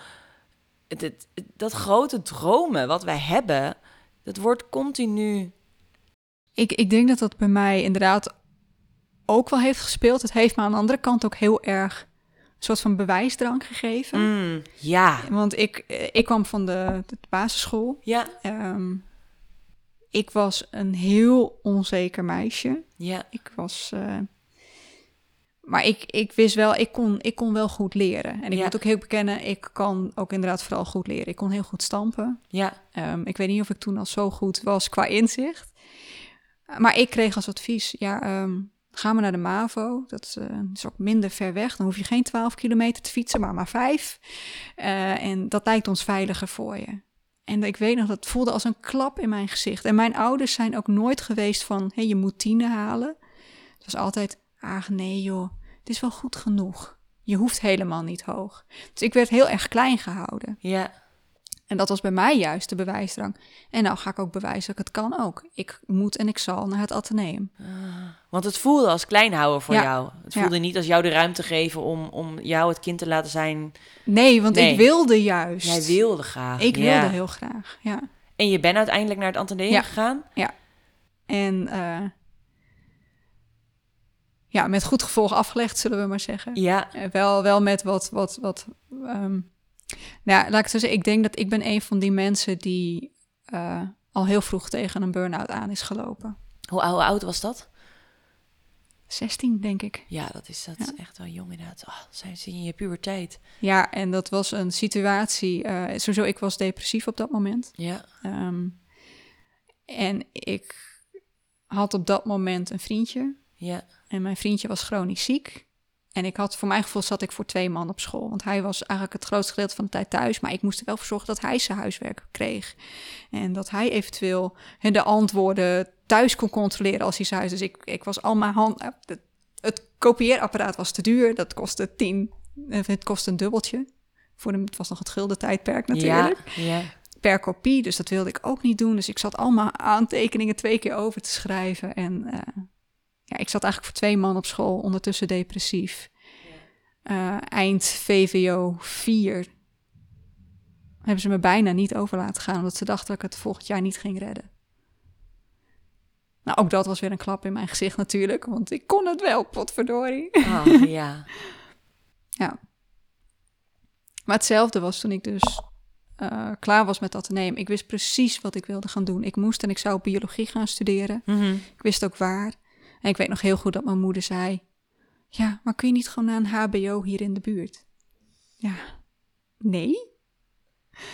Het, dat grote dromen wat wij hebben, dat wordt continu. Ik, ik denk dat dat bij mij inderdaad ook wel heeft gespeeld. Het heeft me aan de andere kant ook heel erg soort van bewijsdrang gegeven. Mm, ja, Want ik, eh, ik kwam van de, de basisschool. ja, Ehm, ik was een heel onzeker meisje. ja, Ik was. eh, maar ik, ik wist wel, ik kon, ik kon wel goed leren. En ik Ja. moet ook heel bekennen, ik kan ook inderdaad vooral goed leren. Ik kon heel goed stampen. ja, Ehm, ik weet niet of ik toen al zo goed was qua inzicht. Maar ik kreeg als advies, ja, ehm, ga maar naar de MAVO. Dat eh, is ook minder ver weg. Dan hoef je geen 12 kilometer te fietsen, maar maar vijf. Eh, en dat lijkt ons veiliger voor je. En ik weet nog, dat voelde als een klap in mijn gezicht. En mijn ouders zijn ook nooit geweest van, hé, je moet tienen halen. Het was altijd, ach nee joh, het is wel goed genoeg. Je hoeft helemaal niet hoog. Dus ik werd heel erg klein gehouden. ja. En dat was bij mij juist de bewijsdrang. En nou ga ik ook bewijzen dat ik het kan ook. Ik moet en ik zal naar het ateneum. Want het voelde als klein houden voor Ja. jou. Het Ja. voelde niet als jou de ruimte geven om, om jou het kind te laten zijn. Nee, want Nee. ik wilde juist. Jij wilde graag. Ik ja. wilde heel graag, ja. En je bent uiteindelijk naar het Atheneum Ja. gegaan? En eh, ja, met goed gevolg afgelegd, zullen we maar zeggen. Ja. Eh, wel, wel met wat, wat, wat. ehm, nou, laat ik zo zeggen, ik denk dat ik ben een van die mensen die eh, al heel vroeg tegen een burn-out aan is gelopen. Hoe, hoe oud was dat? 16, denk ik. Ja, dat is, dat Ja. is echt wel jong inderdaad. Oh, zijn ze in je puberteit. Ja, en dat was een situatie. eh sowieso, ik was depressief op dat moment. Ja. Ehm, en ik had op dat moment een vriendje. Ja. En mijn vriendje was chronisch ziek. En ik had, voor mijn gevoel, zat ik voor twee man op school. Want hij was eigenlijk het grootste gedeelte van de tijd thuis. Maar ik moest er wel voor zorgen dat hij zijn huiswerk kreeg. En dat hij eventueel de antwoorden thuis kon controleren als hij thuis. Dus ik, ik was al mijn hand. eh, Het, het kopieerapparaat was te duur. Dat kostte tien. eh, Het kostte een dubbeltje. Voor de, het was nog het gulden tijdperk natuurlijk Ja. ja. per kopie. Dus dat wilde ik ook niet doen. Dus ik zat allemaal aantekeningen twee keer over te schrijven. En eh, ja, ik zat eigenlijk voor twee man op school, ondertussen depressief. Eh, eind VWO 4 hebben ze me bijna niet over laten gaan, omdat ze dachten dat ik het volgend jaar niet ging redden. Nou, ook dat was weer een klap in mijn gezicht natuurlijk, want ik kon het wel, potverdorie. Oh, ja. Ja. Maar hetzelfde was toen ik dus eh, klaar was met dat nemen. Ik wist precies wat ik wilde gaan doen. Ik moest en ik zou biologie gaan studeren. Mhm. Ik wist ook waar. En ik weet nog heel goed dat mijn moeder zei... Ja, maar kun je niet gewoon naar een hbo hier in de buurt? Ja, nee.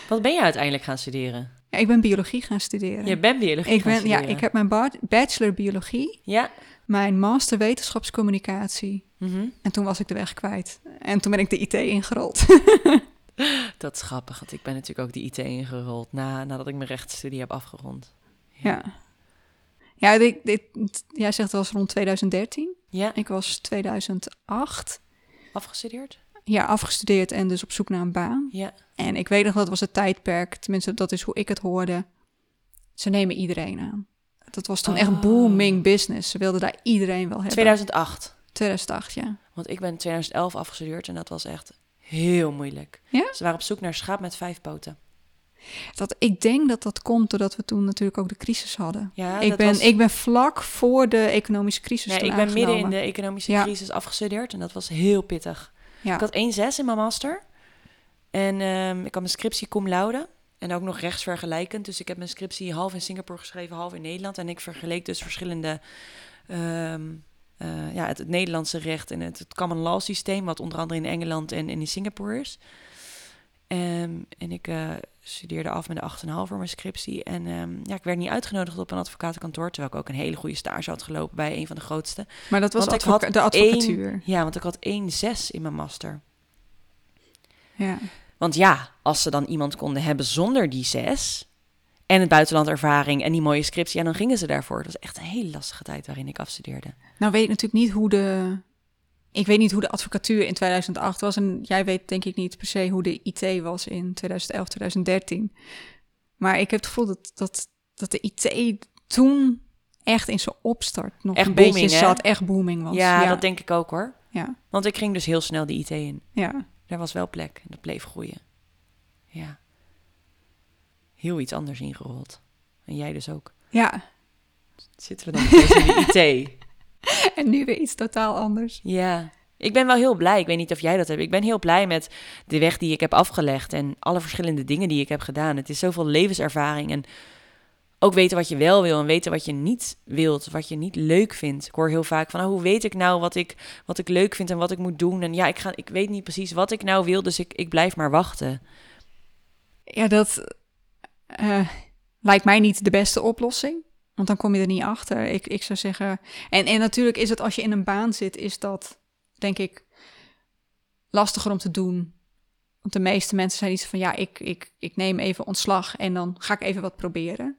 Wat ben je uiteindelijk gaan studeren? Ja, ik ben biologie gaan studeren. Je bent biologie ik gaan ben, ja, ik heb mijn ba- bachelor biologie, Ja. mijn master wetenschapscommunicatie. Mhm. En toen was ik de weg kwijt. En toen ben ik de IT ingerold. Dat is grappig, want ik ben natuurlijk ook de IT ingerold na, nadat ik mijn rechtsstudie heb afgerond. ja. Ja, dit, dit, jij zegt het was rond 2013. Ja, Ik was 2008. afgestudeerd? Ja, afgestudeerd en dus op zoek naar een baan. Ja. En ik weet nog, dat was het tijdperk. Tenminste, dat is hoe ik het hoorde. Ze nemen iedereen aan. Dat was toen Oh. echt booming business. Ze wilden daar iedereen wel hebben. 2008. 2008, ja. Want ik ben in 2011 afgestudeerd en dat was echt heel moeilijk. Ja? Ze waren op zoek naar schaap met vijf poten. Dat, ik denk dat dat komt doordat we toen natuurlijk ook de crisis hadden. Ja, ik, ben, was- ik ben vlak voor de economische crisis Nee, ik ben midden in de economische Ja. crisis afgestudeerd en dat was heel pittig. Ja. Ik had 1,6 in mijn master. En ehm, ik had mijn scriptie cum laude. En ook nog rechtsvergelijkend. Dus ik heb mijn scriptie half in Singapore geschreven, half in Nederland. En ik vergeleek dus verschillende... ehm, eh, ja, het, het Nederlandse recht en het, het common law systeem... wat onder andere in Engeland en, en in Singapore is. Ehm, en ik eh, studeerde af met de 8,5 voor mijn scriptie. En ehm, ja, ik werd niet uitgenodigd op een advocatenkantoor... terwijl ik ook een hele goede stage had gelopen bij een van de grootste. Maar dat was Want ik had de advocatuur. Ja, want ik had 1,6 in mijn master. Ja. Want ja, als ze dan iemand konden hebben zonder die zes en het buitenlandervaring en die mooie scriptie, ja, dan gingen ze daarvoor. Dat was echt een hele lastige tijd waarin ik afstudeerde. Nou weet ik natuurlijk niet hoe de... Ik weet niet hoe de advocatuur in 2008 was. En jij weet denk ik niet per se hoe de IT was in 2011, 2013. Maar ik heb het gevoel dat, dat, dat de IT toen echt in zijn opstart nog Echt een booming, beetje hè? zat. Echt booming was. Ja, ja, dat denk ik ook hoor. ja, Want ik ging dus heel snel die IT in. ja. Daar was wel plek en dat bleef groeien. Ja. Heel iets anders ingerold. En jij dus ook. ja. Zitten we dan in de IT? En nu weer iets totaal anders. Ja, ik ben wel heel blij. Ik weet niet of jij dat hebt. Ik ben heel blij met de weg die ik heb afgelegd en alle verschillende dingen die ik heb gedaan. Het is zoveel levenservaring en ook weten wat je wel wil en weten wat je niet wilt, wat je niet leuk vindt. Ik hoor heel vaak van, oh, hoe weet ik nou wat ik, wat ik leuk vind en wat ik moet doen? En ja, ik, ga, ik weet niet precies wat ik nou wil, dus ik, ik blijf maar wachten. Ja, dat eh, lijkt mij niet de beste oplossing. Want dan kom je er niet achter. Ik, ik zou zeggen. En, en natuurlijk is het als je in een baan zit, is dat denk ik lastiger om te doen. Want de meeste mensen zijn iets van ja, ik, ik, ik neem even ontslag en dan ga ik even wat proberen.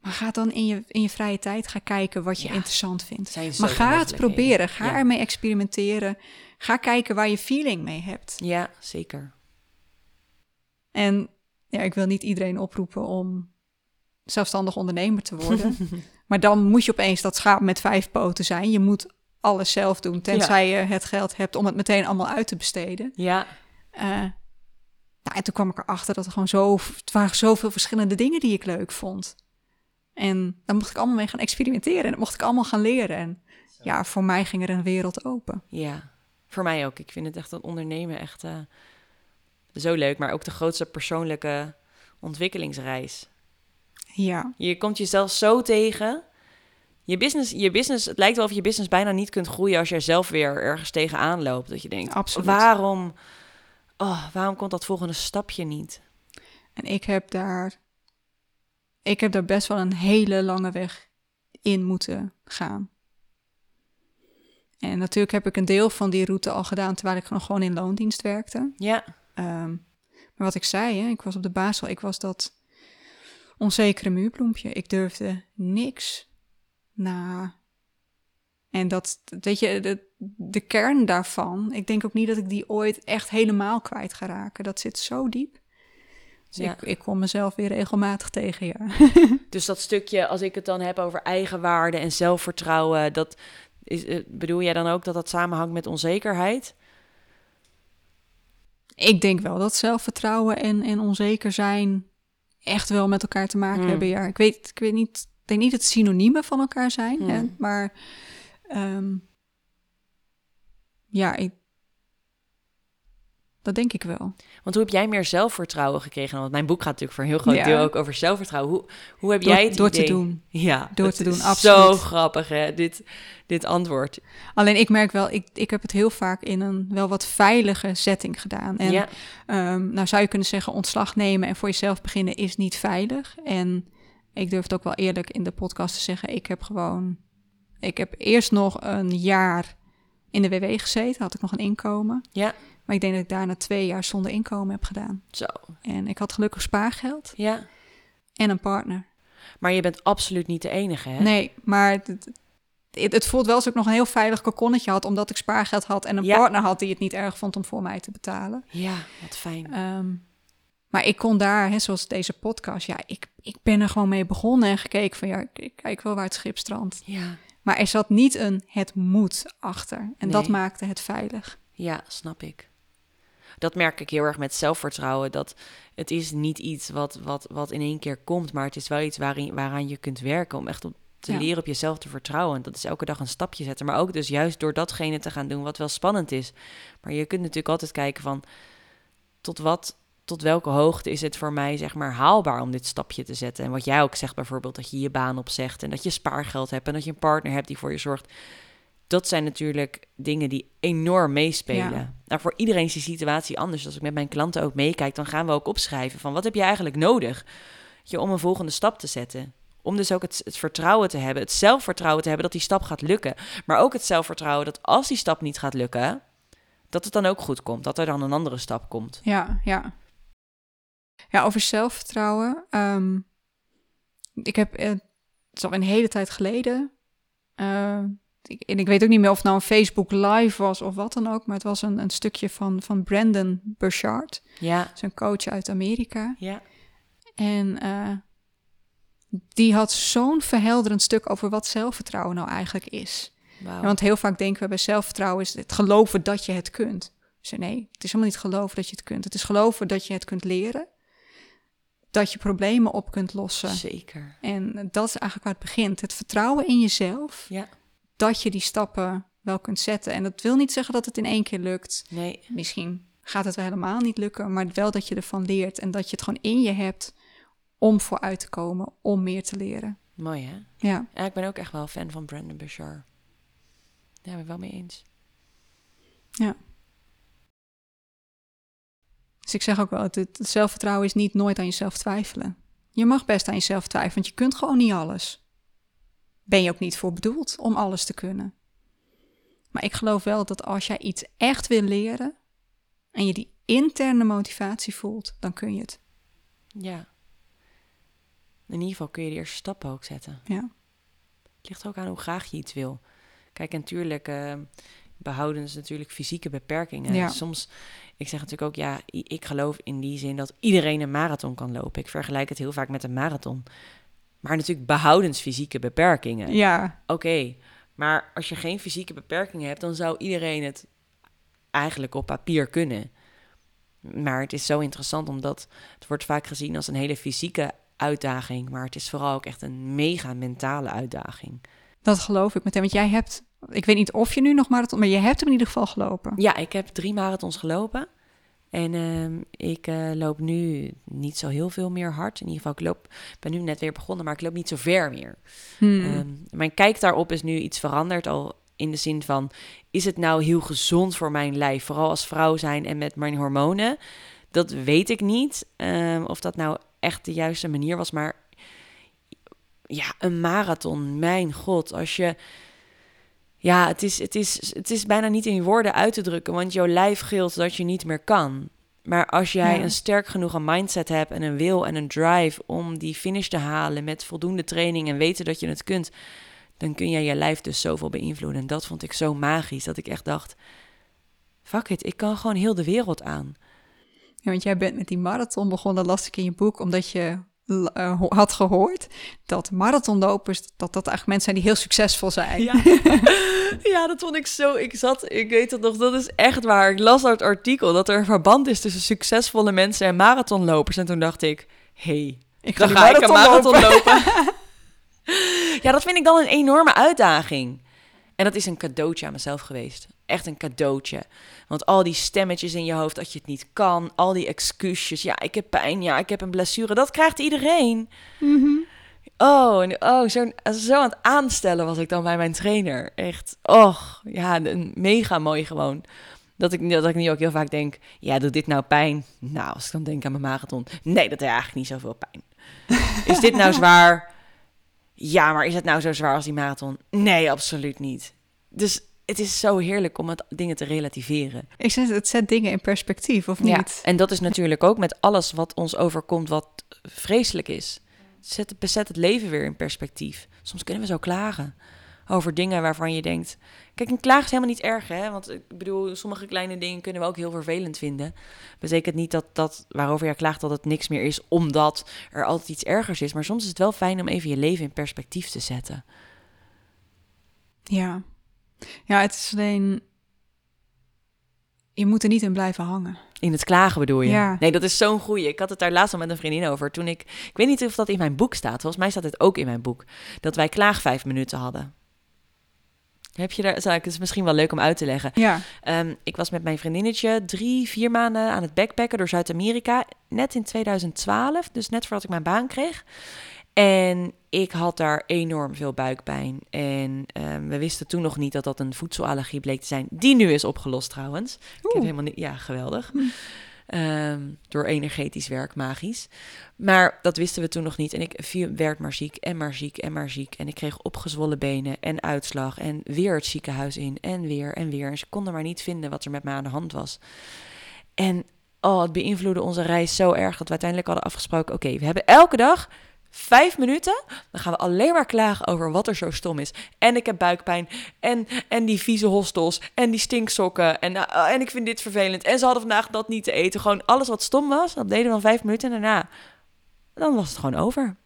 Maar ga dan in je, in je vrije tijd ga kijken wat je Ja. interessant vindt. Maar ga het proberen. Ga Ja. ermee experimenteren. Ga kijken waar je feeling mee hebt. Ja, zeker. En ja, ik wil niet iedereen oproepen om zelfstandig ondernemer te worden. maar dan moet je opeens dat schaap met vijf poten zijn. Je moet alles zelf doen, tenzij je het geld hebt om het meteen allemaal uit te besteden. Ja, Eh, nou, en toen kwam ik erachter dat er gewoon zo, het waren zoveel verschillende dingen die ik leuk vond. En daar mocht ik allemaal mee gaan experimenteren en dat mocht ik allemaal gaan leren. En ja, voor mij ging er een wereld open. Ja, voor mij ook. Ik vind het echt dat ondernemen echt eh, zo leuk, maar ook de grootste persoonlijke ontwikkelingsreis. Ja, Je komt jezelf zo tegen. Je business, je business, het lijkt wel of je business bijna niet kunt groeien als jij zelf weer ergens tegenaan loopt. Dat je denkt, Absoluut. waarom, oh, waarom komt dat volgende stapje niet? En ik heb daar, ik heb daar best wel een hele lange weg in moeten gaan. En natuurlijk heb ik een deel van die route al gedaan terwijl ik nog gewoon in loondienst werkte. Ja, Ehm, maar wat ik zei, hè, ik was op de basel, ik was dat onzekere muurbloempje. Ik durfde niks na. En dat, weet je, de, de kern daarvan, ik denk ook niet dat ik die ooit echt helemaal kwijt ga raken. Dat zit zo diep. Dus Ja. ik, ik kom mezelf weer regelmatig tegen, ja. dus dat stukje, als ik het dan heb over eigenwaarde en zelfvertrouwen, dat is, eh, bedoel jij dan ook dat dat samenhangt met onzekerheid? Ik denk wel dat zelfvertrouwen en, en onzeker zijn echt wel met elkaar te maken Hmm. hebben. Ja, ik weet, ik weet niet, ik denk niet dat het synoniemen van elkaar zijn, hè, Hmm. maar ehm, ja, ik, dat denk ik wel. Want hoe heb jij meer zelfvertrouwen gekregen? Want mijn boek gaat natuurlijk voor een heel groot Ja. deel ook over zelfvertrouwen. Hoe, hoe heb Door, jij het door te doen. Ja, Door te doen, absoluut. Zo grappig, hè? Dit, dit antwoord. Alleen ik merk wel, ik, ik heb het heel vaak in een wel wat veilige setting gedaan. En ja, Ehm, nou zou je kunnen zeggen, ontslag nemen en voor jezelf beginnen is niet veilig. En ik durf het ook wel eerlijk in de podcast te zeggen. Ik heb gewoon, ik heb eerst nog een jaar in de WW gezeten, had ik nog een inkomen. ja, Maar ik denk dat ik daarna twee jaar zonder inkomen heb gedaan. zo. En ik had gelukkig spaargeld Ja. en een partner. Maar je bent absoluut niet de enige, hè? Nee, maar het, het, het voelt wel alsof ik nog een heel veilig kokonnetje had, omdat ik spaargeld had en een Ja. partner had die het niet erg vond om voor mij te betalen. Ja, wat fijn. Ehm, maar ik kon daar, hè, zoals deze podcast, ja, ik, ik ben er gewoon mee begonnen en gekeken van ja, ik, ik kijk wel waar het schip strandt. Ja, Maar er zat niet een het moet achter. En dat maakte het veilig. ja, snap ik. Dat merk ik heel erg met zelfvertrouwen. Dat het is niet iets wat, wat, wat in één keer komt, maar het is wel iets waarin, waaraan je kunt werken om echt op te Ja. leren op jezelf te vertrouwen. En dat is elke dag een stapje zetten. Maar ook dus juist door datgene te gaan doen wat wel spannend is. Maar je kunt natuurlijk altijd kijken van tot wat, tot welke hoogte is het voor mij zeg maar haalbaar om dit stapje te zetten. En wat jij ook zegt bijvoorbeeld dat je je baan opzegt en dat je spaargeld hebt en dat je een partner hebt die voor je zorgt. Dat zijn natuurlijk dingen die enorm meespelen. Ja. Nou, voor iedereen is die situatie anders. Als ik met mijn klanten ook meekijk, dan gaan we ook opschrijven van wat heb je eigenlijk nodig je, om een volgende stap te zetten. Om dus ook het, het vertrouwen te hebben, het zelfvertrouwen te hebben dat die stap gaat lukken. Maar ook het zelfvertrouwen dat als die stap niet gaat lukken, dat het dan ook goed komt. Dat er dan een andere stap komt. Ja, ja. Ja, over zelfvertrouwen. ehm, ik heb, eh, het is al een hele tijd geleden. eh, ik, en ik weet ook niet meer of het nou een Facebook live was of wat dan ook. Maar het was een, een stukje van, van Brandon Burchard. Ja, een coach uit Amerika. ja, En eh, die had zo'n verhelderend stuk over wat zelfvertrouwen nou eigenlijk is. Ja, want heel vaak denken we bij zelfvertrouwen is het geloven dat je het kunt. Dus nee, het is helemaal niet geloven dat je het kunt. Het is geloven dat je het kunt leren. Dat je problemen op kunt lossen. Zeker. En dat is eigenlijk waar het begint. Het vertrouwen in jezelf. Ja, Dat je die stappen wel kunt zetten. En dat wil niet zeggen dat het in één keer lukt. nee, Misschien gaat het wel helemaal niet lukken. Maar wel dat je ervan leert. En dat je het gewoon in je hebt om vooruit te komen. Om meer te leren. mooi hè? Ja, Ja, ik ben ook echt wel fan van Brandon Bouchard. Daar ben ik wel mee eens. ja. Dus ik zeg ook wel, het, het zelfvertrouwen is niet nooit aan jezelf twijfelen. Je mag best aan jezelf twijfelen, want je kunt gewoon niet alles. Ben je ook niet voor bedoeld om alles te kunnen. Maar ik geloof wel dat als jij iets echt wil leren en je die interne motivatie voelt, dan kun je het. Ja. In ieder geval kun je de eerste stappen ook zetten. Ja, Het ligt ook aan hoe graag je iets wil. Kijk, en natuurlijk behouden ze natuurlijk fysieke beperkingen. Ja. Soms, ik zeg natuurlijk ook, ja, ik geloof in die zin dat iedereen een marathon kan lopen. Ik vergelijk het heel vaak met een marathon. Maar natuurlijk behoudens fysieke beperkingen. ja, Oké, maar als je geen fysieke beperkingen hebt, dan zou iedereen het eigenlijk op papier kunnen. Maar het is zo interessant omdat het wordt vaak gezien als een hele fysieke uitdaging, maar het is vooral ook echt een mega mentale uitdaging. dat geloof ik meteen. Want jij hebt, ik weet niet of je nu nog marathon, maar je hebt hem in ieder geval gelopen. Ja, ik heb drie marathons gelopen. En ehm, ik eh, loop nu niet zo heel veel meer hard. In ieder geval, ik loop, ben nu net weer begonnen, maar ik loop niet zo ver meer. Hmm. Ehm, mijn kijk daarop is nu iets veranderd. Al in de zin van: is het nou heel gezond voor mijn lijf? Vooral als vrouw zijn en met mijn hormonen. Dat weet ik niet. ehm, of dat nou echt de juiste manier was. Maar ja, een marathon, mijn god. Als je. Ja, het is, het, is, het is bijna niet in woorden uit te drukken, want jouw lijf gilt dat je niet meer kan. Maar als jij Ja. een sterk genoeg een mindset hebt en een wil en een drive om die finish te halen met voldoende training en weten dat je het kunt, dan kun jij je lijf dus zoveel beïnvloeden. En dat vond ik zo magisch, dat ik echt dacht, fuck it, ik kan gewoon heel de wereld aan. Ja, want jij bent met die marathon begonnen, las ik in je boek, omdat je eh, had gehoord dat marathonlopers, dat dat eigenlijk mensen zijn die heel succesvol zijn. Ja. ja, dat vond ik zo. Ik zat, ik weet het nog, dat is echt waar. Ik las dat artikel dat er een verband is tussen succesvolle mensen en marathonlopers. En toen dacht ik, hey, Ik dan die ga ik een marathon lopen. lopen. ja, dat vind ik dan een enorme uitdaging. En dat is een cadeautje aan mezelf geweest. Echt een cadeautje. Want al die stemmetjes in je hoofd dat je het niet kan, al die excuses, ja, ik heb pijn, ja, ik heb een blessure, dat krijgt iedereen. Oh, en oh zo, zo aan het aanstellen was ik dan bij mijn trainer. Echt, och, ja, een mega mooi gewoon. Dat ik, dat ik nu ook heel vaak denk, ja, doet dit nou pijn? Nou, als ik dan denk aan mijn marathon, nee, dat is eigenlijk niet zoveel pijn. Is dit nou zwaar? Ja, maar is het nou zo zwaar als die marathon? Nee, absoluut niet. Dus het is zo heerlijk om het dingen te relativeren. Ik zeg, het zet dingen in perspectief, of Ja, niet? en dat is natuurlijk ook met alles wat ons overkomt wat vreselijk is. Zet, bezet het leven weer in perspectief. Soms kunnen we zo klagen over dingen waarvan je denkt... Kijk, een klaag is helemaal niet erg, hè? Want ik bedoel, sommige kleine dingen kunnen we ook heel vervelend vinden. Betekent niet dat dat waarover je klaagt dat het niks meer is... omdat er altijd iets ergers is. Maar soms is het wel fijn om even je leven in perspectief te zetten. Ja. Ja, het is alleen... Je moet er niet in blijven hangen. In het klagen bedoel je? Ja. Nee, dat is zo'n goeie. Ik had het daar laatst al met een vriendin over. Toen ik, ik weet niet of dat in mijn boek staat. Volgens mij staat het ook in mijn boek. Dat wij klaag vijf minuten hadden. Heb je daar, zou ik, het is misschien wel leuk om uit te leggen. Ja. Ehm, ik was met mijn vriendinnetje drie, vier maanden aan het backpacken door Zuid-Amerika. Net in 2012, dus net voordat ik mijn baan kreeg. En ik had daar enorm veel buikpijn. En ehm, we wisten toen nog niet dat dat een voedselallergie bleek te zijn. Die nu is opgelost trouwens. Ik heb helemaal niet... Ja, geweldig. Ehm, door energetisch werk, magisch. Maar dat wisten we toen nog niet. En ik viel, werd maar ziek en maar ziek en maar ziek. En ik kreeg opgezwollen benen en uitslag. En weer het ziekenhuis in en weer en weer. En ze konden maar niet vinden wat er met mij aan de hand was. En oh, het beïnvloedde onze reis zo erg dat we uiteindelijk hadden afgesproken... oké, we hebben elke dag vijf minuten. Dan gaan we alleen maar klagen over wat er zo stom is. En ik heb buikpijn. En, en die vieze hostels. En die stinksokken. En, uh, en ik vind dit vervelend. En ze hadden vandaag dat niet te eten. Gewoon alles wat stom was. Dat deden we dan vijf minuten. En daarna, dan was het gewoon over.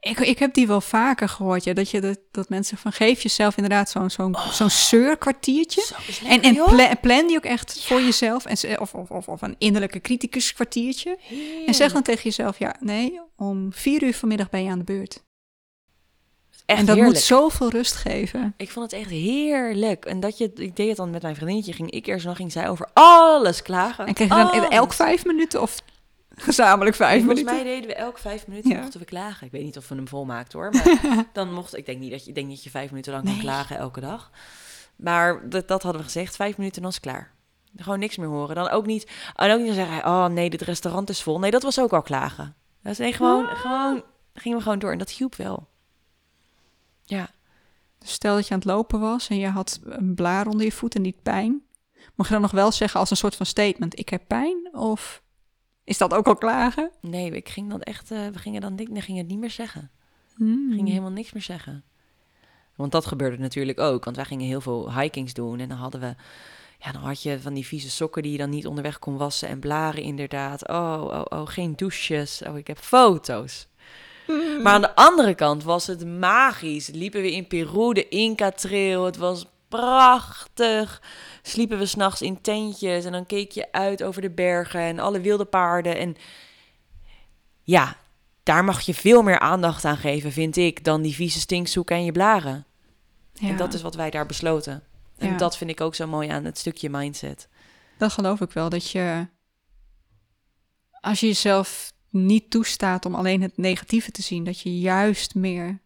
Ik, ik heb die wel vaker gehoord, ja, dat, je dat, dat mensen van geef jezelf inderdaad zo'n zo'n zo'n zeurkwartiertje. Zo En, en pla- plan die ook echt voor jezelf. En, of, of, of, of een innerlijke criticus kwartiertje. En zeg dan tegen jezelf, ja, nee, om vier uur vanmiddag ben je aan de beurt. Echt en dat heerlijk. moet zoveel rust geven. Ik vond het echt heerlijk. En dat je, ik deed het dan met mijn vriendinnetje. Ging ik eerst dan ging zij over alles klagen. En kreeg je dan elk vijf minuten of gezamenlijk vijf Volgens minuten? mij deden we elk vijf minuten Ja. mochten we klagen. Ik weet niet of we hem volmaakten hoor. Maar dan mocht ik denk niet dat je ik denk dat je vijf minuten lang kan klagen elke dag. Maar dat, dat hadden we gezegd. Vijf minuten dan is klaar. Gewoon niks meer horen. Dan ook niet. En ook niet zeggen. Oh nee, dit restaurant is vol. Nee, dat was ook al klagen. Dat is nee, gewoon, gewoon gingen we gewoon door. En dat hielp wel. Ja. Dus stel dat je aan het lopen was en je had een blaar onder je voet en niet pijn. Mag je dan nog wel zeggen als een soort van statement, ik heb pijn? Of is dat ook al klagen? Nee, ik ging dan echt. eh, we gingen dan dik- we gingen het niet meer zeggen. Hmm. We gingen helemaal niks meer zeggen. Want dat gebeurde natuurlijk ook. Want wij gingen heel veel hikings doen. En dan hadden we. Ja, dan had je van die vieze sokken die je dan niet onderweg kon wassen. En blaren inderdaad. Oh, oh, oh, geen douches. Oh, ik heb foto's. Maar aan de andere kant was het magisch. Liepen we in Peru, de Inca Trail. Het was prachtig. Sliepen we s'nachts in tentjes. En dan keek je uit over de bergen en alle wilde paarden. En ja, daar mag je veel meer aandacht aan geven, vind ik, dan die vieze stinkzoeken en je blaren. Ja, En dat is wat wij daar besloten. En Ja. dat vind ik ook zo mooi aan het stukje mindset. dat geloof ik wel. Dat je, als je jezelf niet toestaat om alleen het negatieve te zien, dat je juist meer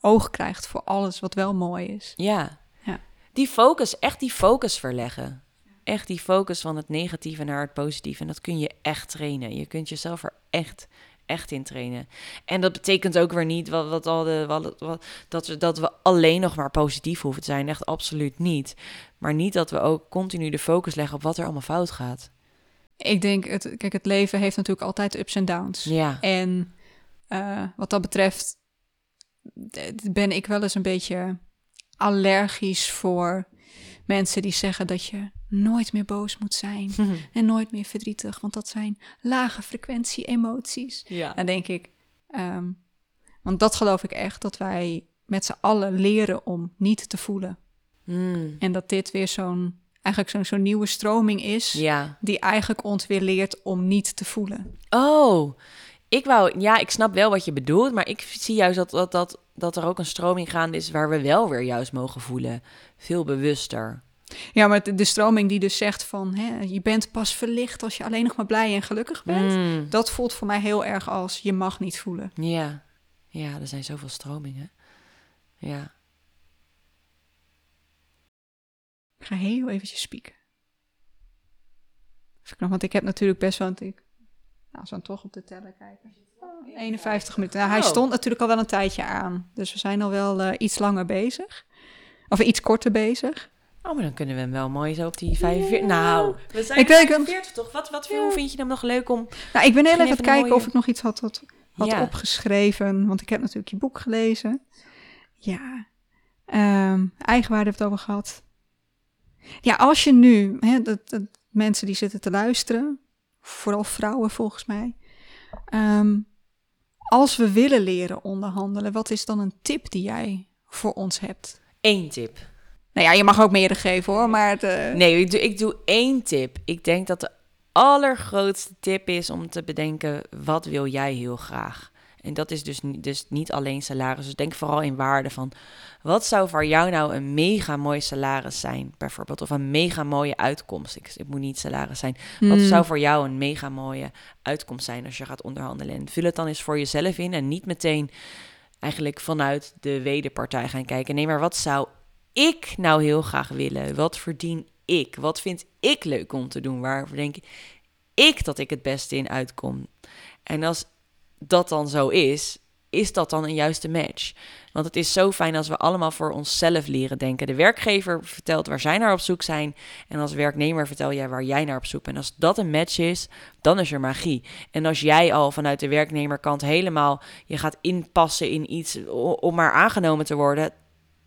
oog krijgt voor alles wat wel mooi is. Ja. Die focus, echt die focus verleggen. Echt die focus van het negatieve naar het positieve. En dat kun je echt trainen. Je kunt jezelf er echt, echt in trainen. En dat betekent ook weer niet wat, wat al de, wat, wat, dat, we, dat we alleen nog maar positief hoeven te zijn. Echt absoluut niet. Maar niet dat we ook continu de focus leggen op wat er allemaal fout gaat. Ik denk, het, kijk, het leven heeft natuurlijk altijd ups en downs. Ja. En eh, wat dat betreft ben ik wel eens een beetje allergisch voor mensen die zeggen dat je nooit meer boos moet zijn en nooit meer verdrietig, want dat zijn lage frequentie emoties. Ja. Dan denk ik, ehm, want dat geloof ik echt, dat wij met z'n allen leren om niet te voelen. Mm. En dat dit weer zo'n, eigenlijk zo'n zo'n nieuwe stroming is, Ja. die eigenlijk ons weer leert om niet te voelen. Oh, ik wou, ja, ik snap wel wat je bedoelt, maar ik zie juist dat, dat, dat, dat er ook een stroming gaande is waar we wel weer juist mogen voelen. Veel bewuster. Ja, maar de, de stroming die dus zegt van hè, je bent pas verlicht als je alleen nog maar blij en gelukkig bent. Mm, Dat voelt voor mij heel erg als je mag niet voelen. ja. ja, er zijn zoveel stromingen. Ja. Ik ga heel eventjes spieken. Even want ik heb natuurlijk best wel... Ik, nou, zo toch op de teller kijken. Oh, 51 minuten. Nou, hij Oh. stond natuurlijk al wel een tijdje aan. Dus we zijn al wel eh, iets langer bezig. Of iets korter bezig. Oh, maar dan kunnen we hem wel mooi zo op die 45... Nou, we zijn Ik ik weet- 45 toch? Wat, wat vind je hem nog leuk om... Nou, ik ben heel even aan het kijken mooie- of ik nog iets had, had, had Ja. opgeschreven. Want ik heb natuurlijk je boek gelezen. Ja. Ehm, eigenwaarde we het over gehad. Ja, als je nu... Hè, dat, dat, mensen die zitten te luisteren. Vooral vrouwen volgens mij. Ehm, als we willen leren onderhandelen. Wat is dan een tip die jij voor ons hebt? Eén tip. Nou ja, je mag ook meerdere geven hoor. Maar het, eh, Nee, ik doe, ik doe één tip. Ik denk dat de allergrootste tip is om te bedenken... wat wil jij heel graag? En dat is dus, niet- dus niet alleen salaris. Dus denk vooral in waarde van... wat zou voor jou nou een mega mooi salaris zijn? Bijvoorbeeld, of een mega mooie uitkomst. Ik, het moet niet salaris zijn. Wat hmm, zou voor jou een mega mooie uitkomst zijn als je gaat onderhandelen? En vul het dan eens voor jezelf in en niet meteen eigenlijk vanuit de wederpartij gaan kijken. Nee, maar wat zou ik nou heel graag willen? Wat verdien ik? Wat vind ik leuk om te doen? Waar denk ik dat ik het beste in uitkom? En als dat dan zo is, is dat dan een juiste match? Want het is zo fijn als we allemaal voor onszelf leren denken. De werkgever vertelt waar zij naar op zoek zijn. En als werknemer vertel jij waar jij naar op zoek bent. En als dat een match is, dan is er magie. En als jij al vanuit de werknemerkant helemaal je gaat inpassen in iets om maar aangenomen te worden.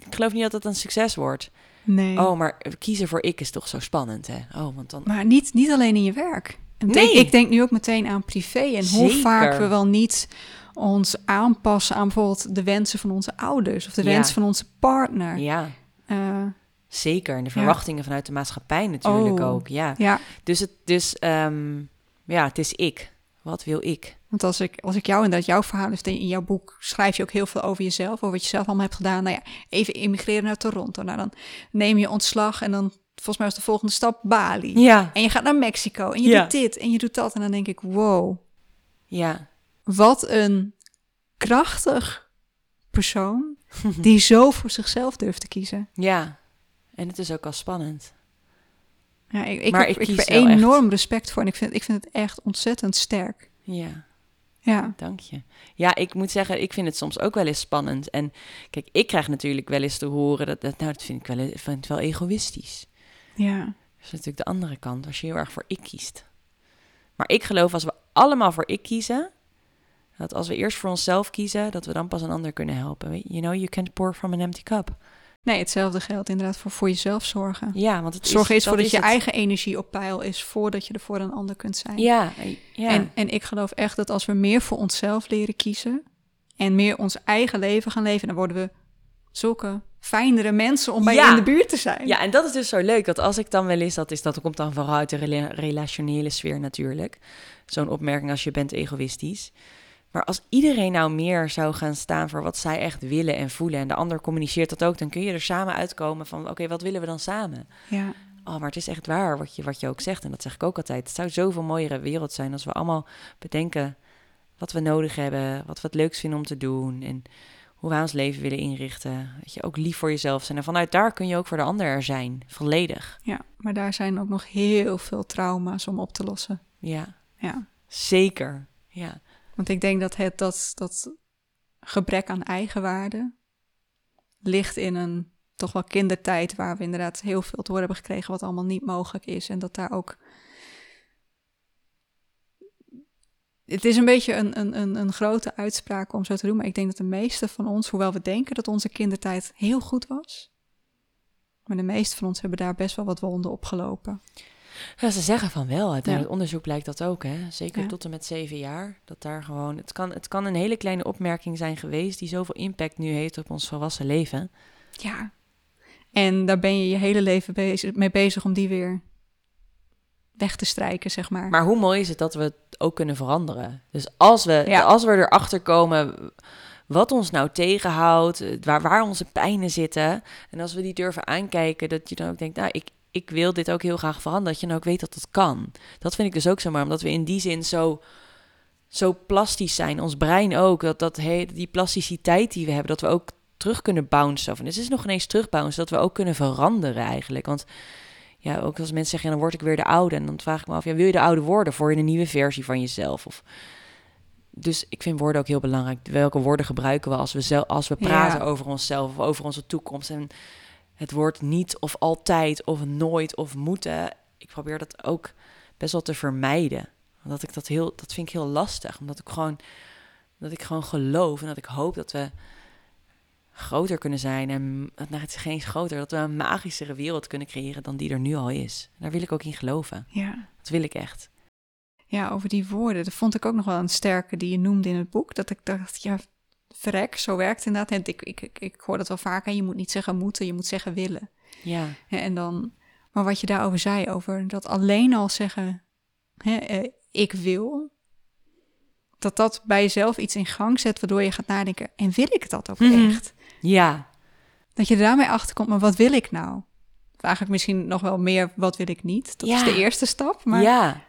Ik geloof niet dat het een succes wordt. nee. Oh, maar kiezen voor ik is toch zo spannend, hè? Oh, want dan. Maar niet, niet alleen in je werk. Ik Nee. denk, ik denk nu ook meteen aan privé en hoe vaak we wel niet ons aanpassen aan bijvoorbeeld de wensen van onze ouders of de Ja. wensen van onze partner. Ja, Eh, zeker. En de Ja. verwachtingen vanuit de maatschappij natuurlijk Oh. ook. Ja. ja, Dus, het, dus ehm, ja, het is ik. Wat wil ik? want als ik, als ik jou inderdaad jouw verhaal is, in jouw boek schrijf je ook heel veel over jezelf, over wat je zelf allemaal hebt gedaan. Nou ja, even immigreren naar Toronto. Nou, dan neem je ontslag en dan volgens mij is de volgende stap Bali. Ja, En je gaat naar Mexico en je Ja. doet dit en je doet dat. En dan denk ik, wow, ja, Wat een krachtig persoon die zo voor zichzelf durft te kiezen. ja. En het is ook al spannend. Ja, ik, ik, Maar heb, ik ik heb enorm respect voor en ik vind, ik vind het echt ontzettend sterk. Ja. Ja, Dank je. Ja, ik moet zeggen, ik vind het soms ook wel eens spannend. En kijk, ik krijg natuurlijk wel eens te horen dat, dat nou, dat vind ik wel, vind het wel egoïstisch. Ja, Dat is natuurlijk de andere kant, als je heel erg voor ik kiest. Maar ik geloof als we allemaal voor ik kiezen, dat als we eerst voor onszelf kiezen, dat we dan pas een ander kunnen helpen. You know, you can't pour from an empty cup. Nee, hetzelfde geldt inderdaad voor voor jezelf zorgen. Ja, want het Zorg is, voor dat je het. eigen energie op peil is voordat je er voor een ander kunt zijn. Ja, ja. En, en ik geloof echt dat als we meer voor onszelf leren kiezen en meer ons eigen leven gaan leven, dan worden we zulke fijnere mensen om bij Ja. in de buurt te zijn. Ja, en dat is dus zo leuk. Dat als ik dan wel eens, dat is dat komt dan vooral uit de rela- relationele sfeer natuurlijk. Zo'n opmerking als je bent egoïstisch. Maar als iedereen nou meer zou gaan staan voor wat zij echt willen en voelen. En de ander communiceert dat ook, dan kun je er samen uitkomen van oké, wat willen we dan samen? ja. Oh, maar het is echt waar wat je, wat je ook zegt. En dat zeg ik ook altijd. Het zou zoveel mooiere wereld zijn als we allemaal bedenken wat we nodig hebben. Wat we het leukst vinden om te doen. En hoe wij ons leven willen inrichten. Dat je ook lief voor jezelf zijn. En vanuit daar kun je ook voor de ander er zijn. Volledig. Ja, maar daar zijn ook nog heel veel trauma's om op te lossen. Ja, Ja, zeker. Ja, want ik denk dat het dat, dat gebrek aan eigenwaarde ligt in een toch wel kindertijd waar we inderdaad heel veel te horen hebben gekregen wat allemaal niet mogelijk is en dat daar ook het is een beetje een, een, een, een grote uitspraak om zo te doen, maar ik denk dat de meeste van ons, hoewel we denken dat onze kindertijd heel goed was, maar de meeste van ons hebben daar best wel wat wonden opgelopen. Ja, ze zeggen van wel. Uit Ja. onderzoek blijkt dat ook, hè? Zeker Ja. tot en met zeven jaar. Dat daar gewoon. Het kan, het kan een hele kleine opmerking zijn geweest die zoveel impact nu heeft op ons volwassen leven. Ja. En daar ben je je hele leven bezig, mee bezig om die weer weg te strijken, zeg maar. Maar hoe mooi is het dat we het ook kunnen veranderen? Dus als we, Ja. als we erachter komen wat ons nou tegenhoudt, waar, waar onze pijnen zitten. En als we die durven aankijken, dat je dan ook denkt, nou, ik, ik wil dit ook heel graag veranderen. Dat je dan ook weet dat het kan. Dat vind ik dus ook zo maar, omdat we in die zin zo, zo plastisch zijn. Ons brein ook, dat, dat die plasticiteit die we hebben, dat we ook terug kunnen bouncen. Of, en het is nog ineens terugbouncen, dat we ook kunnen veranderen eigenlijk. Want ja, ook als mensen zeggen, dan word ik weer de oude. En dan vraag ik me af, ja, wil je de oude worden voor je een nieuwe versie van jezelf? Of, dus ik vind woorden ook heel belangrijk. Welke woorden gebruiken we als we, zelf, als we praten over onszelf of over onze toekomst? En het woord niet of altijd of nooit of moeten. Ik probeer dat ook best wel te vermijden. Omdat ik dat heel, dat vind ik heel lastig. Omdat ik gewoon, dat ik gewoon geloof en dat ik hoop dat we groter kunnen zijn. En nou, het is geen groter, dat we een magischere wereld kunnen creëren dan die er nu al is. Daar wil ik ook in geloven. Ja. Dat wil ik echt. Ja, over die woorden. Dat vond ik ook nog wel een sterke die je noemde in het boek. Dat ik dacht, ja, verrek, zo werkt inderdaad. En ik, ik, ik, ik hoor dat wel vaker. Je moet niet zeggen moeten, je moet zeggen willen. Ja. En dan, maar wat je daarover zei, over dat alleen al zeggen, hè, eh, ik wil, dat dat bij jezelf iets in gang zet, waardoor je gaat nadenken, en wil ik dat ook Mhm. echt? Ja. Dat je er daarmee achterkomt, maar wat wil ik nou? Of Eigenlijk misschien nog wel meer, wat wil ik niet? Dat Ja. is de eerste stap, maar Ja.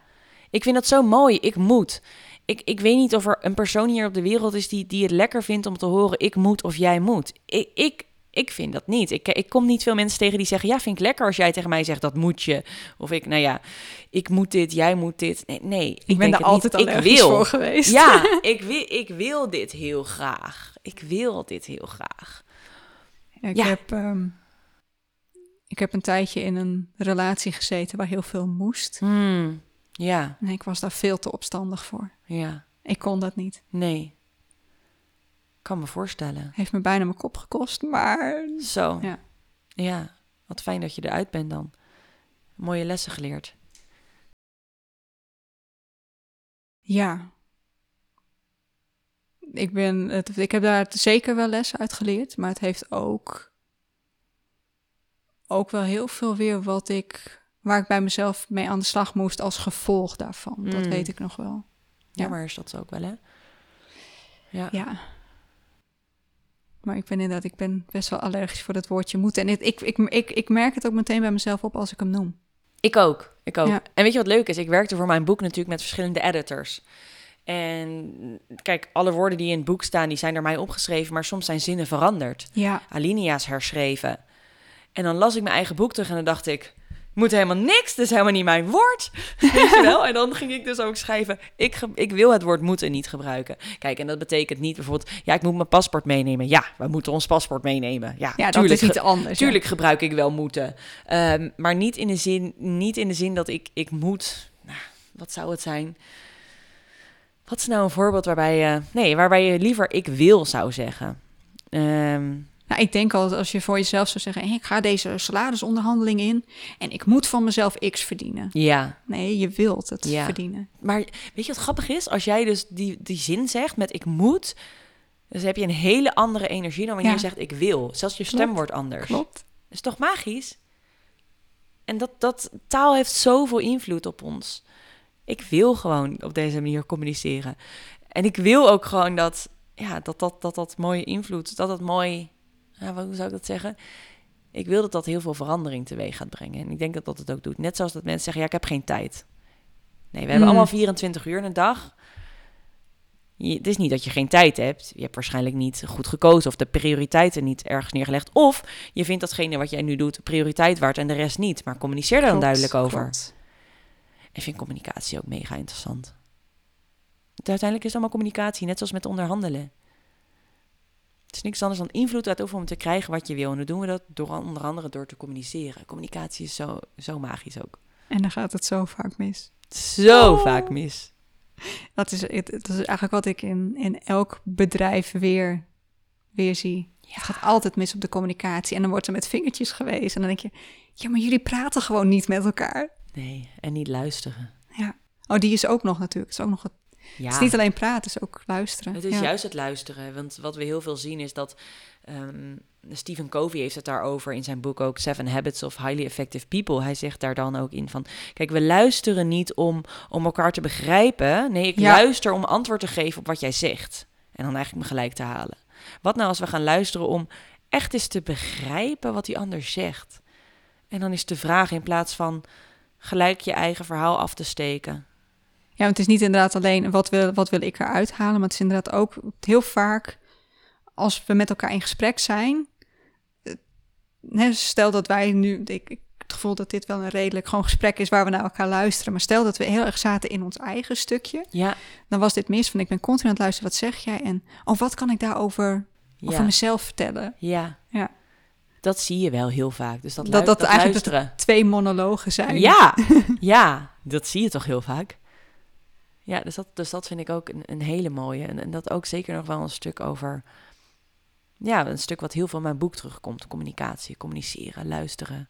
Ik vind dat zo mooi. Ik moet. Ik, ik weet niet of er een persoon hier op de wereld is die, die het lekker vindt om te horen: ik moet of jij moet. Ik, ik, ik vind dat niet. Ik, ik kom niet veel mensen tegen die zeggen: ja, vind ik lekker als jij tegen mij zegt dat moet je. Of ik, nou ja, ik moet dit, jij moet dit. Nee, nee ik ben denk er het altijd. Ik wil. voor geweest. Ja, ik wil, ik wil dit heel graag. Ik wil dit heel graag. Ik, Ja. heb, ehm, ik heb een tijdje in een relatie gezeten waar heel veel moest. Hmm. Ja, En ik was daar veel te opstandig voor. ja, Ik kon dat niet. nee. Kan me voorstellen. Heeft me bijna mijn kop gekost, maar Zo. Ja. Ja, wat fijn dat je eruit bent dan. Mooie lessen geleerd. ja. Ik, ben, het, ik heb daar zeker wel lessen uit geleerd, maar het heeft ook, ook wel heel veel weer wat ik, waar ik bij mezelf mee aan de slag moest als gevolg daarvan. Dat Mm. weet ik nog wel. Ja. Jammer is dat ook wel, hè? Ja. Ja. Maar ik ben inderdaad, ik ben best wel allergisch voor dat woordje moeten. En het, ik, ik, ik, ik merk het ook meteen bij mezelf op als ik hem noem. Ik ook. Ik ook. Ja. En weet je wat leuk is? Ik werkte voor mijn boek natuurlijk met verschillende editors. En kijk, alle woorden die in het boek staan, die zijn door mij opgeschreven, maar soms zijn zinnen veranderd. Ja, Alinea's herschreven. En dan las ik mijn eigen boek terug en dan dacht ik, moet helemaal niks, is helemaal niet mijn woord. Weet je wel? En dan ging ik dus ook schrijven, ik, ik wil het woord moeten niet gebruiken. Kijk, en dat betekent niet bijvoorbeeld, ja, ik moet mijn paspoort meenemen. Ja, we moeten ons paspoort meenemen. Ja, ja dat is iets anders. ja. Tuurlijk gebruik ik wel moeten. Ehm, maar niet in, de zin, niet in de zin dat ik, ik moet. Nou, wat zou het zijn? Wat is nou een voorbeeld waarbij je. Nee, waarbij je liever ik wil zou zeggen. Ehm, Nou, ik denk al dat als je voor jezelf zou zeggen: hey, ik ga deze salarisonderhandeling in en ik moet van mezelf X verdienen. ja. Nee, je wilt het Ja. verdienen. Maar weet je wat grappig is? Als jij dus die, die zin zegt met ik moet. Dus heb je een hele andere energie dan wanneer Ja. je zegt ik wil. Zelfs je stem Klopt. wordt anders. Klopt. Dat is toch magisch? En dat, dat taal heeft zoveel invloed op ons. Ik wil gewoon op deze manier communiceren. En ik wil ook gewoon dat, ja, dat, dat, dat, dat mooie invloed, dat dat mooi, hoe zou ik dat zeggen? Ik wil dat dat heel veel verandering teweeg gaat brengen. En ik denk dat dat het ook doet. Net zoals dat mensen zeggen, ja, ik heb geen tijd. Nee, we hebben Mm. allemaal 24 uur in een dag. Je, het is niet dat je geen tijd hebt. Je hebt waarschijnlijk niet goed gekozen of de prioriteiten niet ergens neergelegd. Of je vindt datgene wat jij nu doet prioriteit waard en de rest niet. Maar communiceer er dan duidelijk over. klopt. Ik vind communicatie ook mega interessant. Want uiteindelijk is het allemaal communicatie, net zoals met onderhandelen. Het is niks anders dan invloed uitoefenen om te krijgen wat je wil. En dan doen we dat door, onder andere door te communiceren. Communicatie is zo, zo magisch ook. En dan gaat het zo vaak mis. Zo Oh. vaak mis. Dat is, het, dat is eigenlijk wat ik in, in elk bedrijf weer, weer zie. Het gaat altijd mis op de communicatie. En dan wordt er met vingertjes geweest. En dan denk je, ja, maar jullie praten gewoon niet met elkaar. Nee, en niet luisteren. Ja. Oh, die is ook nog natuurlijk. Het is ook nog het, Ja. het is niet alleen praten, het is ook luisteren. Het is ja. juist het luisteren. Want wat we heel veel zien is dat. ehm, Stephen Covey heeft het daarover in zijn boek ook Seven Habits of Highly Effective People. Hij zegt daar dan ook in van: Kijk, we luisteren niet om, om elkaar te begrijpen. Nee, ik Ja. luister om antwoord te geven op wat jij zegt. En dan eigenlijk me gelijk te halen. Wat nou als we gaan luisteren om echt eens te begrijpen wat die ander zegt? En dan is de vraag in plaats van gelijk je eigen verhaal af te steken. Ja, want het is niet inderdaad alleen wat wil, wat wil ik eruit halen, maar het is inderdaad ook heel vaak als we met elkaar in gesprek zijn. eh, hè, Stel dat wij nu, ik, ik het gevoel dat dit wel een redelijk gewoon gesprek is waar we naar elkaar luisteren, maar stel dat we heel erg zaten in ons eigen stukje, Ja, dan was dit mis van ik ben continu aan het luisteren, wat zeg jij en oh, wat kan ik daarover over ja, mezelf vertellen? ja. Ja. Dat zie je wel heel vaak. Dus dat, Dat- lu- dat eigenlijk luisteren. Twee monologen zijn. Ja, ja, dat zie je toch heel vaak. Ja, dus dat, dus dat vind ik ook een, een hele mooie. En, en dat ook zeker nog wel een stuk over... Ja, een stuk wat heel veel in mijn boek terugkomt. Communicatie, communiceren, luisteren.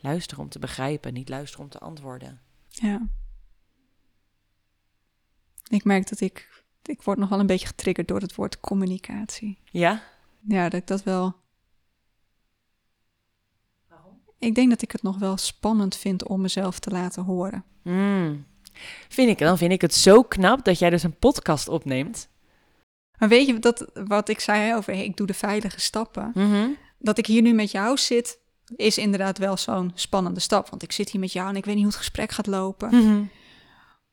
Luisteren om te begrijpen, niet luisteren om te antwoorden. Ja. Ik merk dat ik, ik word nog wel een beetje getriggerd door het woord communicatie. Ja? Ja, dat ik dat wel. Ik denk dat ik het nog wel spannend vind om mezelf te laten horen. Mm. Vind ik, dan vind ik het zo knap dat jij dus een podcast opneemt. Maar weet je dat wat ik zei over hey, ik doe de veilige stappen? Mhm. Dat ik hier nu met jou zit, is inderdaad wel zo'n spannende stap. Want ik zit hier met jou en ik weet niet hoe het gesprek gaat lopen. Mhm.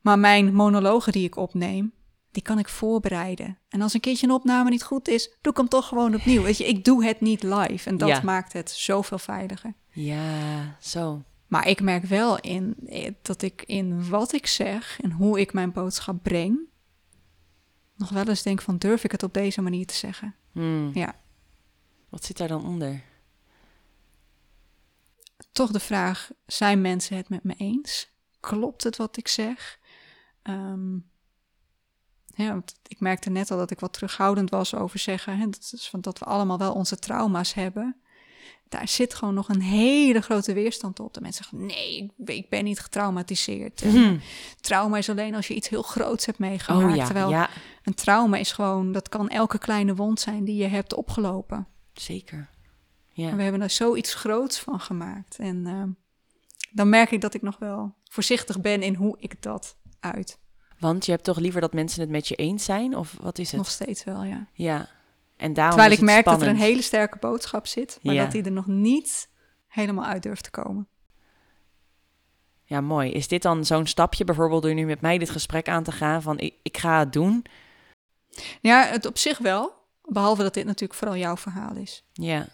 Maar mijn monologen die ik opneem, die kan ik voorbereiden. En als een keertje een opname niet goed is, doe ik hem toch gewoon opnieuw. Weet je, ik doe het niet live. En dat Ja. maakt het zoveel veiliger. Ja, zo. Maar ik merk wel in eh, dat ik in wat ik zeg en hoe ik mijn boodschap breng, nog wel eens denk van durf ik het op deze manier te zeggen? Mm. Ja. Wat zit daar dan onder? Toch de vraag, zijn mensen het met me eens? Klopt het wat ik zeg? Ehm, ja, want ik merkte net al dat ik wat terughoudend was over zeggen. Hè, dat, is van dat we allemaal wel onze trauma's hebben. Daar zit gewoon nog een hele grote weerstand op. De mensen zeggen, nee, ik, ben niet getraumatiseerd. En Mhm. Trauma is alleen als je iets heel groots hebt meegemaakt. Oh ja, Terwijl ja, een trauma is gewoon, dat kan elke kleine wond zijn die je hebt opgelopen. zeker. En Ja. we hebben er zoiets groots van gemaakt. En ehm, dan merk ik dat ik nog wel voorzichtig ben in hoe ik dat uit. Want je hebt toch liever dat mensen het met je eens zijn? Of wat is het? Nog steeds wel, ja. Ja. En daarom Terwijl ik merk dat er een hele sterke boodschap zit, maar Ja. dat die er nog niet helemaal uit durft te komen. Ja, mooi. Is dit dan zo'n stapje, bijvoorbeeld door nu met mij dit gesprek aan te gaan van ik, ik ga het doen? Ja, het op zich wel. Behalve dat dit natuurlijk vooral jouw verhaal is. Ja.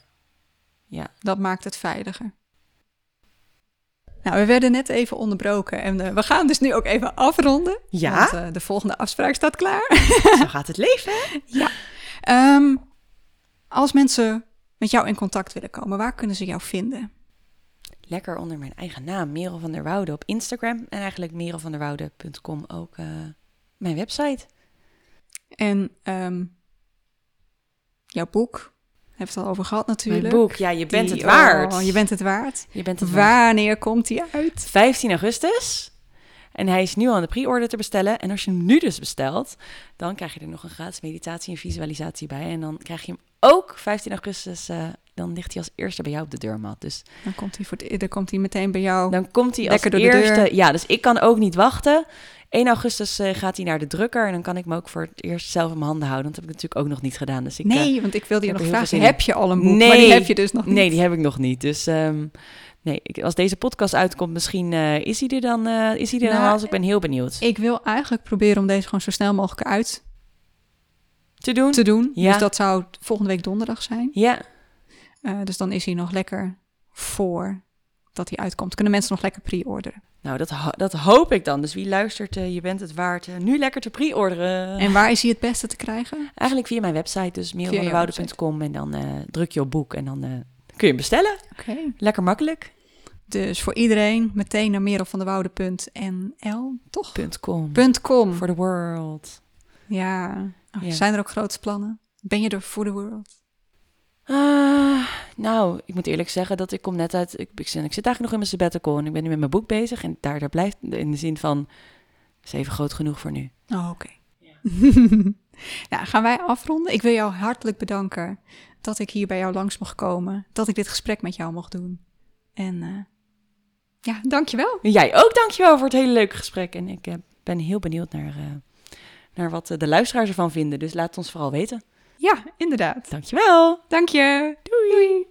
Ja. Dat maakt het veiliger. Nou, we werden net even onderbroken en eh, we gaan dus nu ook even afronden. Ja? Want eh, de volgende afspraak staat klaar. Zo gaat het leven. hè? Ehm, als mensen met jou in contact willen komen, waar kunnen ze jou vinden? Lekker onder mijn eigen naam, Merel van der Woude op Instagram. En eigenlijk merelvanderwoude.com ook eh, mijn website. En ehm, jouw boek, hebben het al over gehad natuurlijk. Mijn boek, ja, je bent Die- het waard. oh, je bent het waard. Je bent het waard. Wanneer komt die uit? 15 augustus. En hij is nu al aan de pre-order te bestellen. En als je hem nu dus bestelt, dan krijg je er nog een gratis meditatie en visualisatie bij. En dan krijg je hem ook 15 augustus. eh, dan ligt hij als eerste bij jou op de deurmat. Dus Dan komt hij, voor het, dan komt hij meteen bij jou. dan komt hij als de eerste. deur. Ja, dus ik kan ook niet wachten. 1 augustus eh, gaat hij naar de drukker. En dan kan ik hem ook voor het eerst zelf in mijn handen houden. Dat heb ik natuurlijk ook nog niet gedaan. Dus ik, eh, nee, want ik wilde je nog vragen, heb je al een boek? Nee. Maar die heb je dus nog niet. Nee, die heb ik nog niet. Dus ehm, nee, ik, als deze podcast uitkomt, misschien eh, is hij er dan, eh, is hij er dan Nou, al. Dus ik ben heel benieuwd. Ik wil eigenlijk proberen om deze gewoon zo snel mogelijk uit Te doen? te doen. Ja. Dus dat zou volgende week donderdag zijn. Ja, Eh, dus dan is hij nog lekker voor dat hij uitkomt. Kunnen mensen nog lekker pre-orderen. nou dat, ho- dat hoop ik dan. Dus wie luistert, je bent het waard, nu lekker te pre-orderen. En waar is hij het beste te krijgen? Eigenlijk via mijn website, dus jouw merelvanderwoude.com. En dan druk je op boek en dan kun je hem bestellen. Oké. Lekker makkelijk. Dus voor iedereen meteen naar merelvanderwoude.nl, toch? .com. .com. For the world. Ja. Oh, Ja. Zijn er ook grote plannen? Ben je er voor the world? Ah, nou, ik moet eerlijk zeggen dat ik kom net uit... Ik, ik, zit- ik zit eigenlijk nog in mijn sabbatical en ik ben nu met mijn boek bezig. En daar, daar blijft in de zin van... is even groot genoeg voor nu. Oh, oké. nou, gaan wij afronden. Ik wil jou hartelijk bedanken dat ik hier bij jou langs mocht komen. Dat ik dit gesprek met jou mocht doen. En eh ja, dankjewel. Jij ook, dankjewel voor het hele leuke gesprek. En ik eh, ben heel benieuwd naar, eh, naar wat de luisteraars ervan vinden. Dus laat het ons vooral weten. Ja, inderdaad. Dankjewel. Dank je. Doei. Doei.